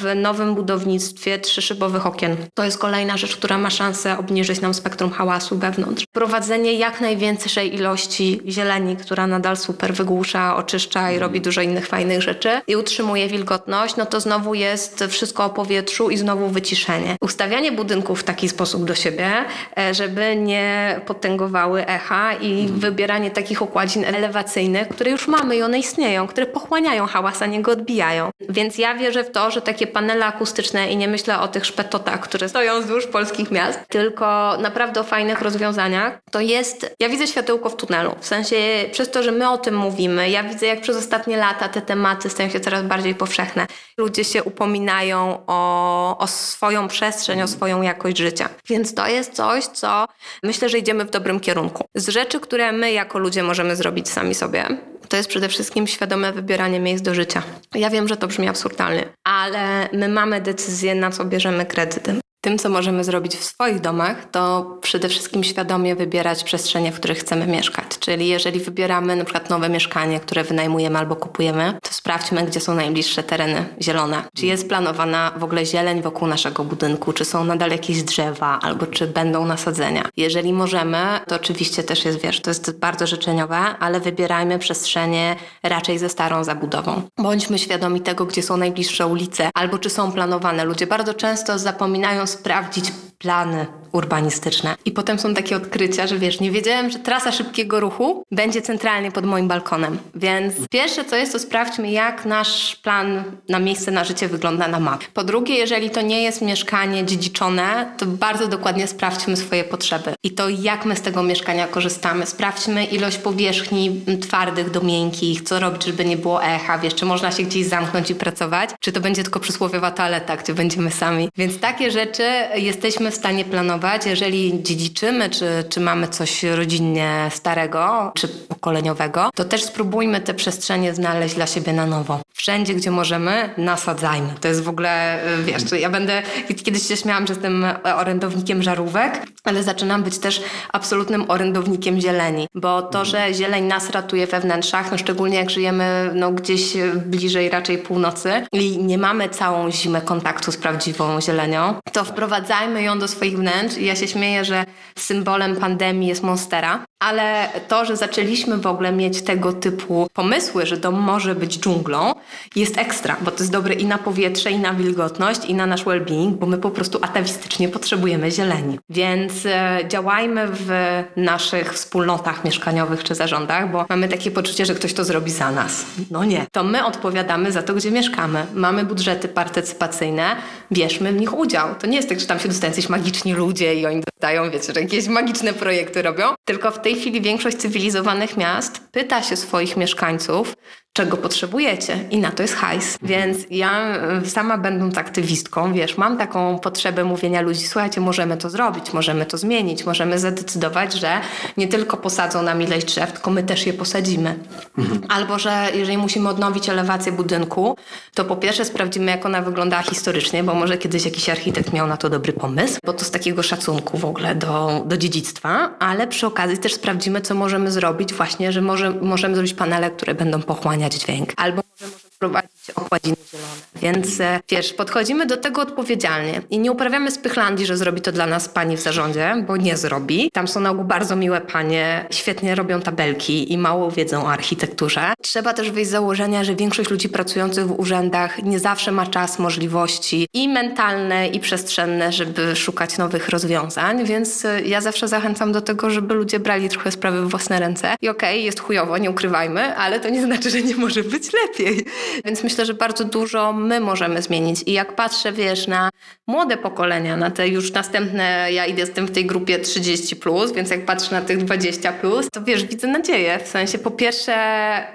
w nowym budownictwie trzyszybowych okien. To jest kolejna rzecz, która ma szansę obniżyć nam spektrum hałasu wewnątrz. Prowadzenie jak największej ilości zieleni, która nadal super wygłusza, oczyszcza i robi dużo innych fajnych rzeczy i utrzymuje wilgotność, no to znowu jest wszystko o powietrzu i znowu wyciszenie. Ustawianie budynków w taki sposób do siebie, e, żeby nie potęgowały echa i wybieranie takich układzin elewacyjnych, które już mamy i one istnieją, które pochłaniają hałas, a nie go odbijają. Więc ja wierzę w to, że takie panele akustyczne i nie myślę o tych szpetotach, które stoją wzdłuż polskich miast, tylko naprawdę o fajnych rozwiązaniach, to jest, ja widzę światełko w tunelu. W sensie przez to, że my o tym mówimy, ja widzę jak przez ostatnie lata te tematy stają się coraz bardziej powszechne. Ludzie się upominają o, o swoją przestrzeń, o swoją jakość życia. Więc to jest coś, co myślę, że idziemy w dobrym kierunku. Z rzeczy, które my jako ludzie możemy zrobić sami sobie, to jest przede wszystkim świadome wybieranie miejsc do życia. Ja wiem, że to brzmi absurdalnie, ale my mamy decyzję, na co bierzemy kredyty. Tym, co możemy zrobić w swoich domach, to przede wszystkim świadomie wybierać przestrzenie, w których chcemy mieszkać. Czyli jeżeli wybieramy na przykład nowe mieszkanie, które wynajmujemy albo kupujemy, to sprawdźmy, gdzie są najbliższe tereny zielone. Czy jest planowana w ogóle zieleń wokół naszego budynku, czy są nadal jakieś drzewa, albo czy będą nasadzenia. Jeżeli możemy, to oczywiście też jest, wiesz, to jest bardzo życzeniowe, ale wybierajmy przestrzenie raczej ze starą zabudową. Bądźmy świadomi tego, gdzie są najbliższe ulice, albo czy są planowane. Ludzie bardzo często zapominają sprawdzić plany urbanistyczne. I potem są takie odkrycia, że wiesz, nie wiedziałem, że trasa szybkiego ruchu będzie centralnie pod moim balkonem. Więc pierwsze co jest, to sprawdźmy, jak nasz plan na miejsce na życie wygląda na mapie. Po drugie, jeżeli to nie jest mieszkanie dziedziczone, to bardzo dokładnie sprawdźmy swoje potrzeby. I to, jak my z tego mieszkania korzystamy. Sprawdźmy ilość powierzchni twardych do miękkich, co robić, żeby nie było echa, wiesz, czy można się gdzieś zamknąć i pracować, czy to będzie tylko przysłowiowa toaleta, gdzie będziemy sami. Więc takie rzeczy jesteśmy w stanie planować, jeżeli dziedziczymy, czy, czy mamy coś rodzinnie starego, czy pokoleniowego, to też spróbujmy te przestrzenie znaleźć dla siebie na nowo. Wszędzie, gdzie możemy, nasadzajmy. To jest w ogóle, wiesz, ja będę, kiedyś się śmiałam, że jestem orędownikiem żarówek, ale zaczynam być też absolutnym orędownikiem zieleni, bo to, że zieleń nas ratuje we wnętrzach, no szczególnie jak żyjemy no, gdzieś bliżej raczej północy i nie mamy całą zimę kontaktu z prawdziwą zielenią, to wprowadzajmy ją do swoich wnętrz i ja się śmieję, że symbolem pandemii jest Monstera, ale to, że zaczęliśmy w ogóle mieć tego typu pomysły, że dom może być dżunglą, jest ekstra, bo to jest dobre i na powietrze, i na wilgotność, i na nasz well-being, bo my po prostu atawistycznie potrzebujemy zieleni. Więc e, działajmy w naszych wspólnotach mieszkaniowych czy zarządach, bo mamy takie poczucie, że ktoś to zrobi za nas. No nie. To my odpowiadamy za to, gdzie mieszkamy. Mamy budżety partycypacyjne, bierzmy w nich udział. To nie jest tak, że tam się dostają jacyś magiczni ludzie i oni dostają, wiecie, że jakieś magiczne projekty robią, tylko w tej chwili większość cywilizowanych miast pyta się swoich mieszkańców, czego potrzebujecie i na to jest hajs. Więc ja y, sama będąc aktywistką, wiesz, mam taką potrzebę mówienia ludzi, słuchajcie, możemy to zrobić, możemy to zmienić, możemy zadecydować, że nie tylko posadzą nam ileś drzew, tylko my też je posadzimy. Mhm. Albo, że jeżeli musimy odnowić elewację budynku, to po pierwsze sprawdzimy, jak ona wyglądała historycznie, bo może kiedyś jakiś architekt miał na to dobry pomysł, bo to z takiego szacunku w ogóle do, do dziedzictwa, ale przy okazji też sprawdzimy, co możemy zrobić właśnie, że może, możemy zrobić panele, które będą pochłaniać dźwięk, albo możemy wprowadzić okładziny zielone. Więc e, wiesz, podchodzimy do tego odpowiedzialnie i nie uprawiamy spychlandii, że zrobi to dla nas pani w zarządzie, bo nie zrobi. Tam są na ogół bardzo miłe panie, świetnie robią tabelki i mało wiedzą o architekturze. Trzeba też wyjść z założenia, że większość ludzi pracujących w urzędach nie zawsze ma czas, możliwości i mentalne, i przestrzenne, żeby szukać nowych rozwiązań, więc e, ja zawsze zachęcam do tego, żeby ludzie brali trochę sprawy w własne ręce. I okej, okay, jest chujowo, nie ukrywajmy, ale to nie znaczy, że nie może być lepiej. Więc myślę, że bardzo dużo my możemy zmienić. I jak patrzę, wiesz, na młode pokolenia, na te już następne, ja idę tym w tej grupie 30, plus, więc jak patrzę na tych 20, plus, to wiesz, widzę nadzieję. W sensie, po pierwsze,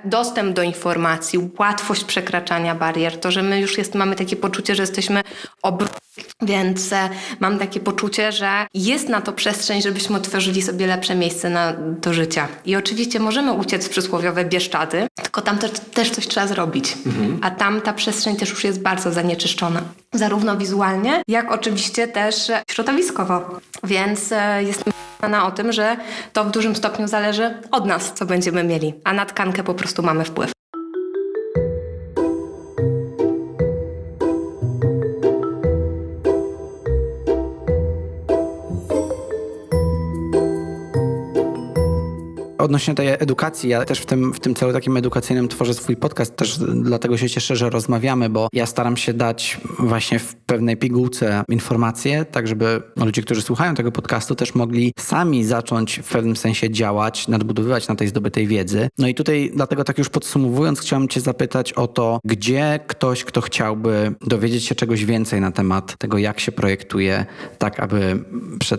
dostęp do informacji, łatwość przekraczania barier, to, że my już jest, mamy takie poczucie, że jesteśmy obróceni więc e, mam takie poczucie, że jest na to przestrzeń, żebyśmy otworzyli sobie lepsze miejsce na, do życia. I oczywiście możemy uciec w przysłowiowe Bieszczady, tylko tam też coś trzeba zrobić. Mhm. A tam ta przestrzeń też już jest bardzo zanieczyszczona. Zarówno wizualnie, jak oczywiście też środowiskowo. Więc e, jestem przekonana o tym, że to w dużym stopniu zależy od nas, co będziemy mieli. A na tkankę po prostu mamy wpływ. Odnośnie tej edukacji, ja też w tym, w tym celu takim edukacyjnym tworzę swój podcast, też dlatego się cieszę, że rozmawiamy, bo ja staram się dać właśnie w pewnej pigułce informacje, tak żeby ludzie, którzy słuchają tego podcastu, też mogli sami zacząć w pewnym sensie działać, nadbudowywać na tej zdobytej wiedzy. No i tutaj dlatego tak już podsumowując, chciałbym cię zapytać o to, gdzie ktoś, kto chciałby dowiedzieć się czegoś więcej na temat tego, jak się projektuje, tak aby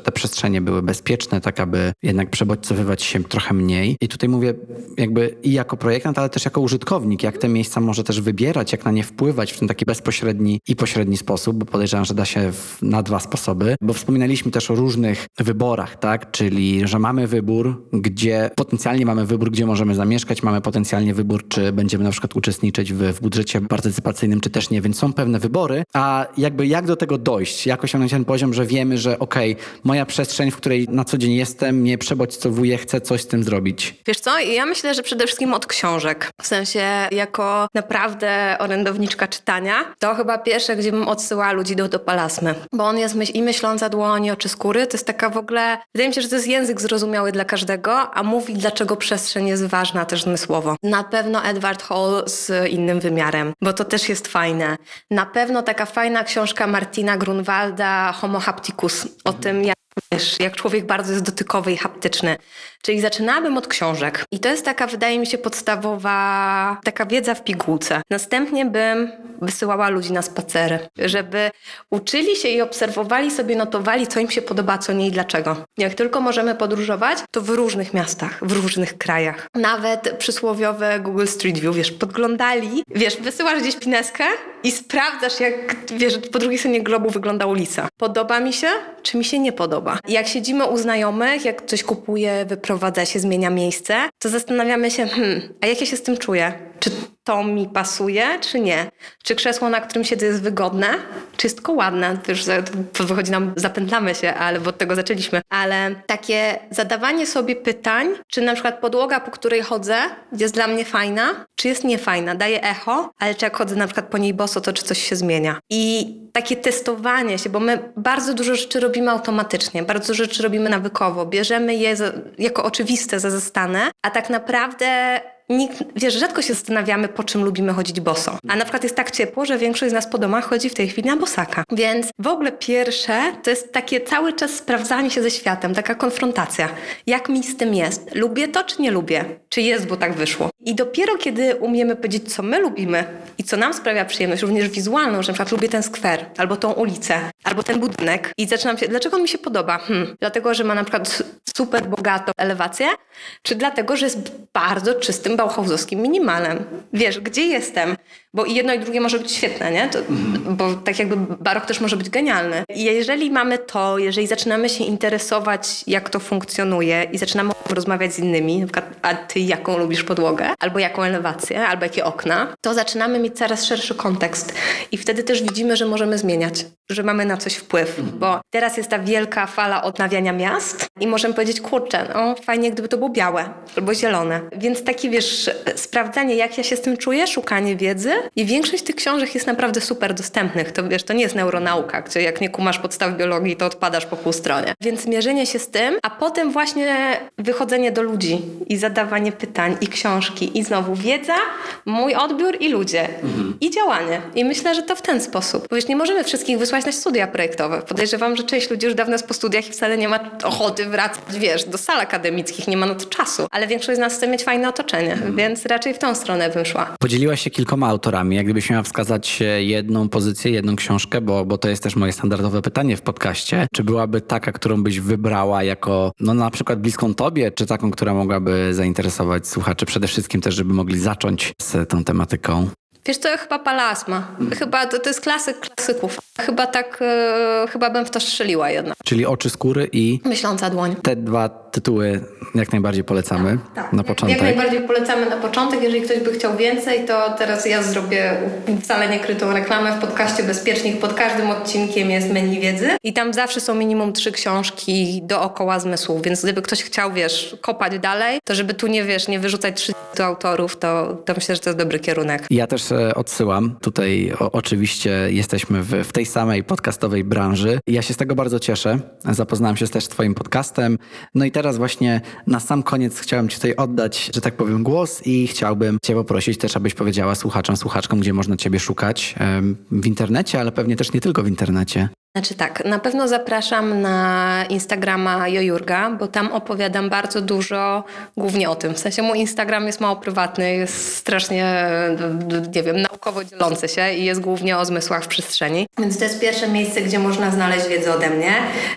te przestrzenie były bezpieczne, tak aby jednak przebodźcowywać się trochę mniej I tutaj mówię jakby i jako projektant, ale też jako użytkownik, jak te miejsca może też wybierać, jak na nie wpływać w ten taki bezpośredni i pośredni sposób, bo podejrzewam, że da się w, na dwa sposoby, bo wspominaliśmy też o różnych wyborach, tak? Czyli, że mamy wybór, gdzie potencjalnie mamy wybór, gdzie możemy zamieszkać, mamy potencjalnie wybór, czy będziemy na przykład uczestniczyć w, w budżecie partycypacyjnym, czy też nie, więc są pewne wybory, a jakby jak do tego dojść, jak osiągnąć ten poziom, że wiemy, że okej, okay, moja przestrzeń, w której na co dzień jestem, mnie przebodźcowuje, chcę coś z tym zrobić. Wiesz co, ja myślę, że przede wszystkim od książek. W sensie jako naprawdę orędowniczka czytania, to chyba pierwsze, gdzie bym odsyłała ludzi do, Palasmy. Bo on jest myśl, i myśląca dłoni, oczy skóry, to jest taka w ogóle, wydaje mi się, że to jest język zrozumiały dla każdego, a mówi dlaczego przestrzeń jest ważna też zmysłowo. Na pewno Edward Hall z innym wymiarem, bo to też jest fajne. Na pewno taka fajna książka Martina Grunwalda Homo Hapticus o tym, jak jak człowiek bardzo jest dotykowy i haptyczny. Czyli zaczynałabym od książek. I to jest taka, wydaje mi się, podstawowa taka wiedza w pigułce. Następnie bym wysyłała ludzi na spacery, żeby uczyli się i obserwowali sobie, notowali, co im się podoba, co nie i dlaczego. Jak tylko możemy podróżować, to w różnych miastach, w różnych krajach. Nawet przysłowiowe Google Street View, wiesz, podglądali, wiesz, wysyłasz gdzieś pineskę i sprawdzasz, jak, wiesz, po drugiej stronie globu wygląda ulica. Podoba mi się, czy mi się nie podoba? Jak siedzimy u znajomych, jak coś kupuje, wyprowadza się, zmienia miejsce, to zastanawiamy się, hmm, a jak ja się z tym czuję? To mi pasuje, czy nie? Czy krzesło, na którym siedzę jest wygodne, czy jest tylko ładne? To już wychodzi nam, zapętlamy się, ale bo od tego zaczęliśmy. Ale takie zadawanie sobie pytań, czy na przykład podłoga, po której chodzę, jest dla mnie fajna, czy jest niefajna? Daje echo, ale czy jak chodzę na przykład po niej boso, to czy coś się zmienia? I takie testowanie się, bo my bardzo dużo rzeczy robimy automatycznie, bardzo dużo rzeczy robimy nawykowo, bierzemy je jako oczywiste za zastane, a tak naprawdę nikt, wiesz, rzadko się zastanawiamy, po czym lubimy chodzić boso. A na przykład jest tak ciepło, że większość z nas po domach chodzi w tej chwili na bosaka. Więc w ogóle pierwsze to jest takie cały czas sprawdzanie się ze światem, taka konfrontacja. Jak mi z tym jest? Lubię to, czy nie lubię? Czy jest, bo tak wyszło? I dopiero kiedy umiemy powiedzieć, co my lubimy i co nam sprawia przyjemność, również wizualną, że na przykład lubię ten skwer, albo tą ulicę, albo ten budynek i zaczynam się, dlaczego mi się podoba? Hmm, dlatego, że ma na przykład super bogatą elewację, czy dlatego, że jest bardzo czystym bauhausowskim minimalem. Wiesz, gdzie jestem? Bo i jedno i drugie może być świetne, nie? To, mhm. Bo tak jakby barok też może być genialny. I jeżeli mamy to, jeżeli zaczynamy się interesować, jak to funkcjonuje i zaczynamy rozmawiać z innymi, na przykład, a ty jaką lubisz podłogę, albo jaką elewację, albo jakie okna, to zaczynamy mieć coraz szerszy kontekst. I wtedy też widzimy, że możemy zmieniać, że mamy na coś wpływ. Mhm. Bo teraz jest ta wielka fala odnawiania miast i możemy powiedzieć, kurczę, no fajnie, gdyby to było białe albo zielone. Więc takie, wiesz, sprawdzanie, jak ja się z tym czuję, szukanie wiedzy, i większość tych książek jest naprawdę super dostępnych. To wiesz, to nie jest neuronauka, gdzie jak nie kumasz podstaw biologii, to odpadasz po pół stronie. Więc mierzenie się z tym, a potem właśnie wychodzenie do ludzi i zadawanie pytań i książki i znowu wiedza, mój odbiór i ludzie. Mhm. I działanie. I myślę, że to w ten sposób. Bo wiesz, nie możemy wszystkich wysłać na studia projektowe. Podejrzewam, że część ludzi już dawno jest po studiach i wcale nie ma ochoty wracać, wiesz, do sal akademickich, nie ma na to czasu. Ale większość z nas chce mieć fajne otoczenie, mhm. więc raczej w tą stronę bym szła. Podzieliłaś się kilkoma autorami autorami? Jak gdybyś miała wskazać jedną pozycję, jedną książkę, bo, bo to jest też moje standardowe pytanie w podcaście. Czy byłaby taka, którą byś wybrała jako, no na przykład bliską tobie, czy taką, która mogłaby zainteresować słuchaczy? Przede wszystkim też, żeby mogli zacząć z tą tematyką. Wiesz co, chyba Palasma. Chyba to, to jest klasyk klasyków. Chyba tak, e, chyba bym w to strzeliła jednak. Czyli Oczy skóry i... Myśląca dłoń. Te dwa tytuły jak najbardziej polecamy tak, tak. na początek. Jak najbardziej polecamy na początek. Jeżeli ktoś by chciał więcej, to teraz ja zrobię wcale niekrytą reklamę w podcaście Bezpiecznik. Pod każdym odcinkiem jest menu wiedzy i tam zawsze są minimum trzy książki dookoła zmysłu, więc gdyby ktoś chciał, wiesz, kopać dalej, to żeby tu nie, wiesz, nie wyrzucać 30 autorów, to, to myślę, że to jest dobry kierunek. Ja też e, odsyłam. Tutaj o, oczywiście jesteśmy w, w tej samej podcastowej branży. Ja się z tego bardzo cieszę. Zapoznałem się też z twoim podcastem. No i teraz właśnie na sam koniec chciałem Ci tutaj oddać, że tak powiem, głos i chciałbym Cię poprosić też, abyś powiedziała słuchaczom, słuchaczkom, gdzie można Ciebie szukać w internecie, ale pewnie też nie tylko w internecie. Znaczy tak, na pewno zapraszam na Instagrama Jojurga, bo tam opowiadam bardzo dużo głównie o tym. W sensie mój Instagram jest mało prywatny, jest strasznie, nie wiem, naukowo dzielący się i jest głównie o zmysłach w przestrzeni. Więc to jest pierwsze miejsce, gdzie można znaleźć wiedzę ode mnie.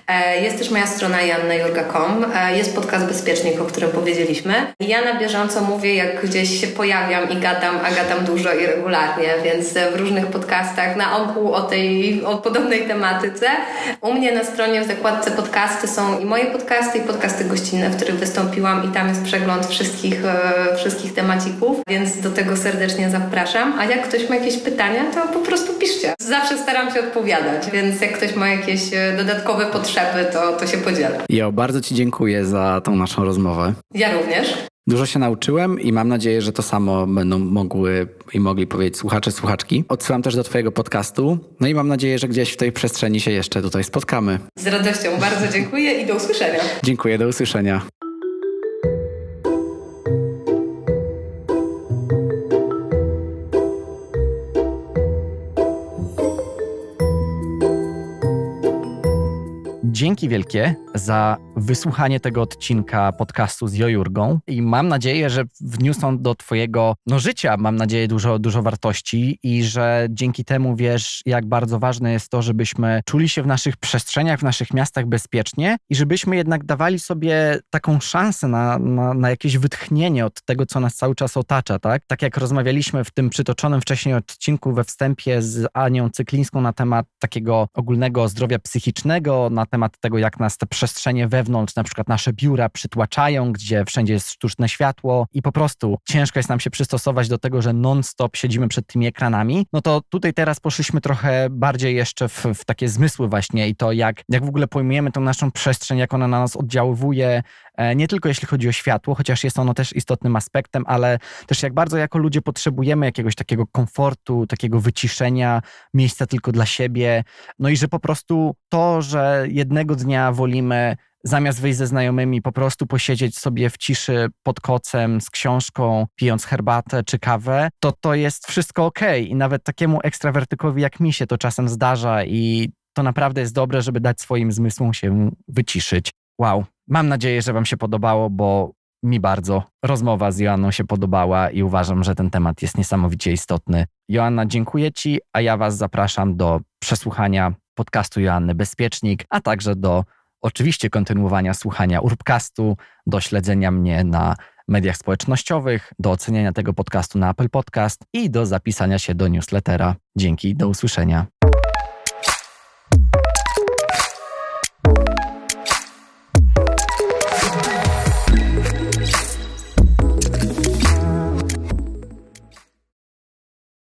E, jest też moja strona jannajurga.com, e, jest podcast Bezpiecznik, o którym powiedzieliśmy. Ja na bieżąco mówię, jak gdzieś się pojawiam i gadam, a gadam dużo i regularnie, więc w różnych podcastach na ogół o tej, o podobnej U mnie na stronie w zakładce podcasty są i moje podcasty, i podcasty gościnne, w których wystąpiłam i tam jest przegląd wszystkich, e, wszystkich temacików, więc do tego serdecznie zapraszam. A jak ktoś ma jakieś pytania, to po prostu piszcie. Zawsze staram się odpowiadać, więc jak ktoś ma jakieś e, dodatkowe potrzeby, to, to się podzielę. Jo, bardzo Ci dziękuję za tą naszą rozmowę. Ja również. Dużo się nauczyłem i mam nadzieję, że to samo będą mogły i mogli powiedzieć słuchacze, słuchaczki. Odsyłam też do Twojego podcastu. No i mam nadzieję, że gdzieś w tej przestrzeni się jeszcze tutaj spotkamy. Z radością bardzo dziękuję i do usłyszenia. Dziękuję, do usłyszenia. Dzięki wielkie za wysłuchanie tego odcinka podcastu z Jojurgą i mam nadzieję, że wniósł do twojego no, życia, mam nadzieję, dużo, dużo wartości i że dzięki temu wiesz, jak bardzo ważne jest to, żebyśmy czuli się w naszych przestrzeniach, w naszych miastach bezpiecznie i żebyśmy jednak dawali sobie taką szansę na, na, na jakieś wytchnienie od tego, co nas cały czas otacza, tak? Tak jak rozmawialiśmy w tym przytoczonym wcześniej odcinku we wstępie z Anią Cyklińską na temat takiego ogólnego zdrowia psychicznego, na temat tego, jak nas te przestrzenie wewnątrz, na przykład nasze biura przytłaczają, gdzie wszędzie jest sztuczne światło i po prostu ciężko jest nam się przystosować do tego, że non-stop siedzimy przed tymi ekranami, no to tutaj teraz poszliśmy trochę bardziej jeszcze w, w takie zmysły właśnie i to, jak, jak w ogóle pojmujemy tą naszą przestrzeń, jak ona na nas oddziaływuje, nie tylko jeśli chodzi o światło, chociaż jest ono też istotnym aspektem, ale też jak bardzo jako ludzie potrzebujemy jakiegoś takiego komfortu, takiego wyciszenia, miejsca tylko dla siebie. No i że po prostu to, że jednego dnia wolimy zamiast wyjść ze znajomymi, po prostu posiedzieć sobie w ciszy pod kocem z książką, pijąc herbatę czy kawę, to to jest wszystko ok. I nawet takiemu ekstrawertykowi jak mi się to czasem zdarza i to naprawdę jest dobre, żeby dać swoim zmysłom się wyciszyć. Wow. Mam nadzieję, że Wam się podobało, bo mi bardzo rozmowa z Joanną się podobała i uważam, że ten temat jest niesamowicie istotny. Joanna, dziękuję Ci, a ja Was zapraszam do przesłuchania podcastu Joanny Bezpiecznik, a także do oczywiście kontynuowania słuchania Urbcastu, do śledzenia mnie na mediach społecznościowych, do oceniania tego podcastu na Apple Podcast i do zapisania się do newslettera. Dzięki, do usłyszenia.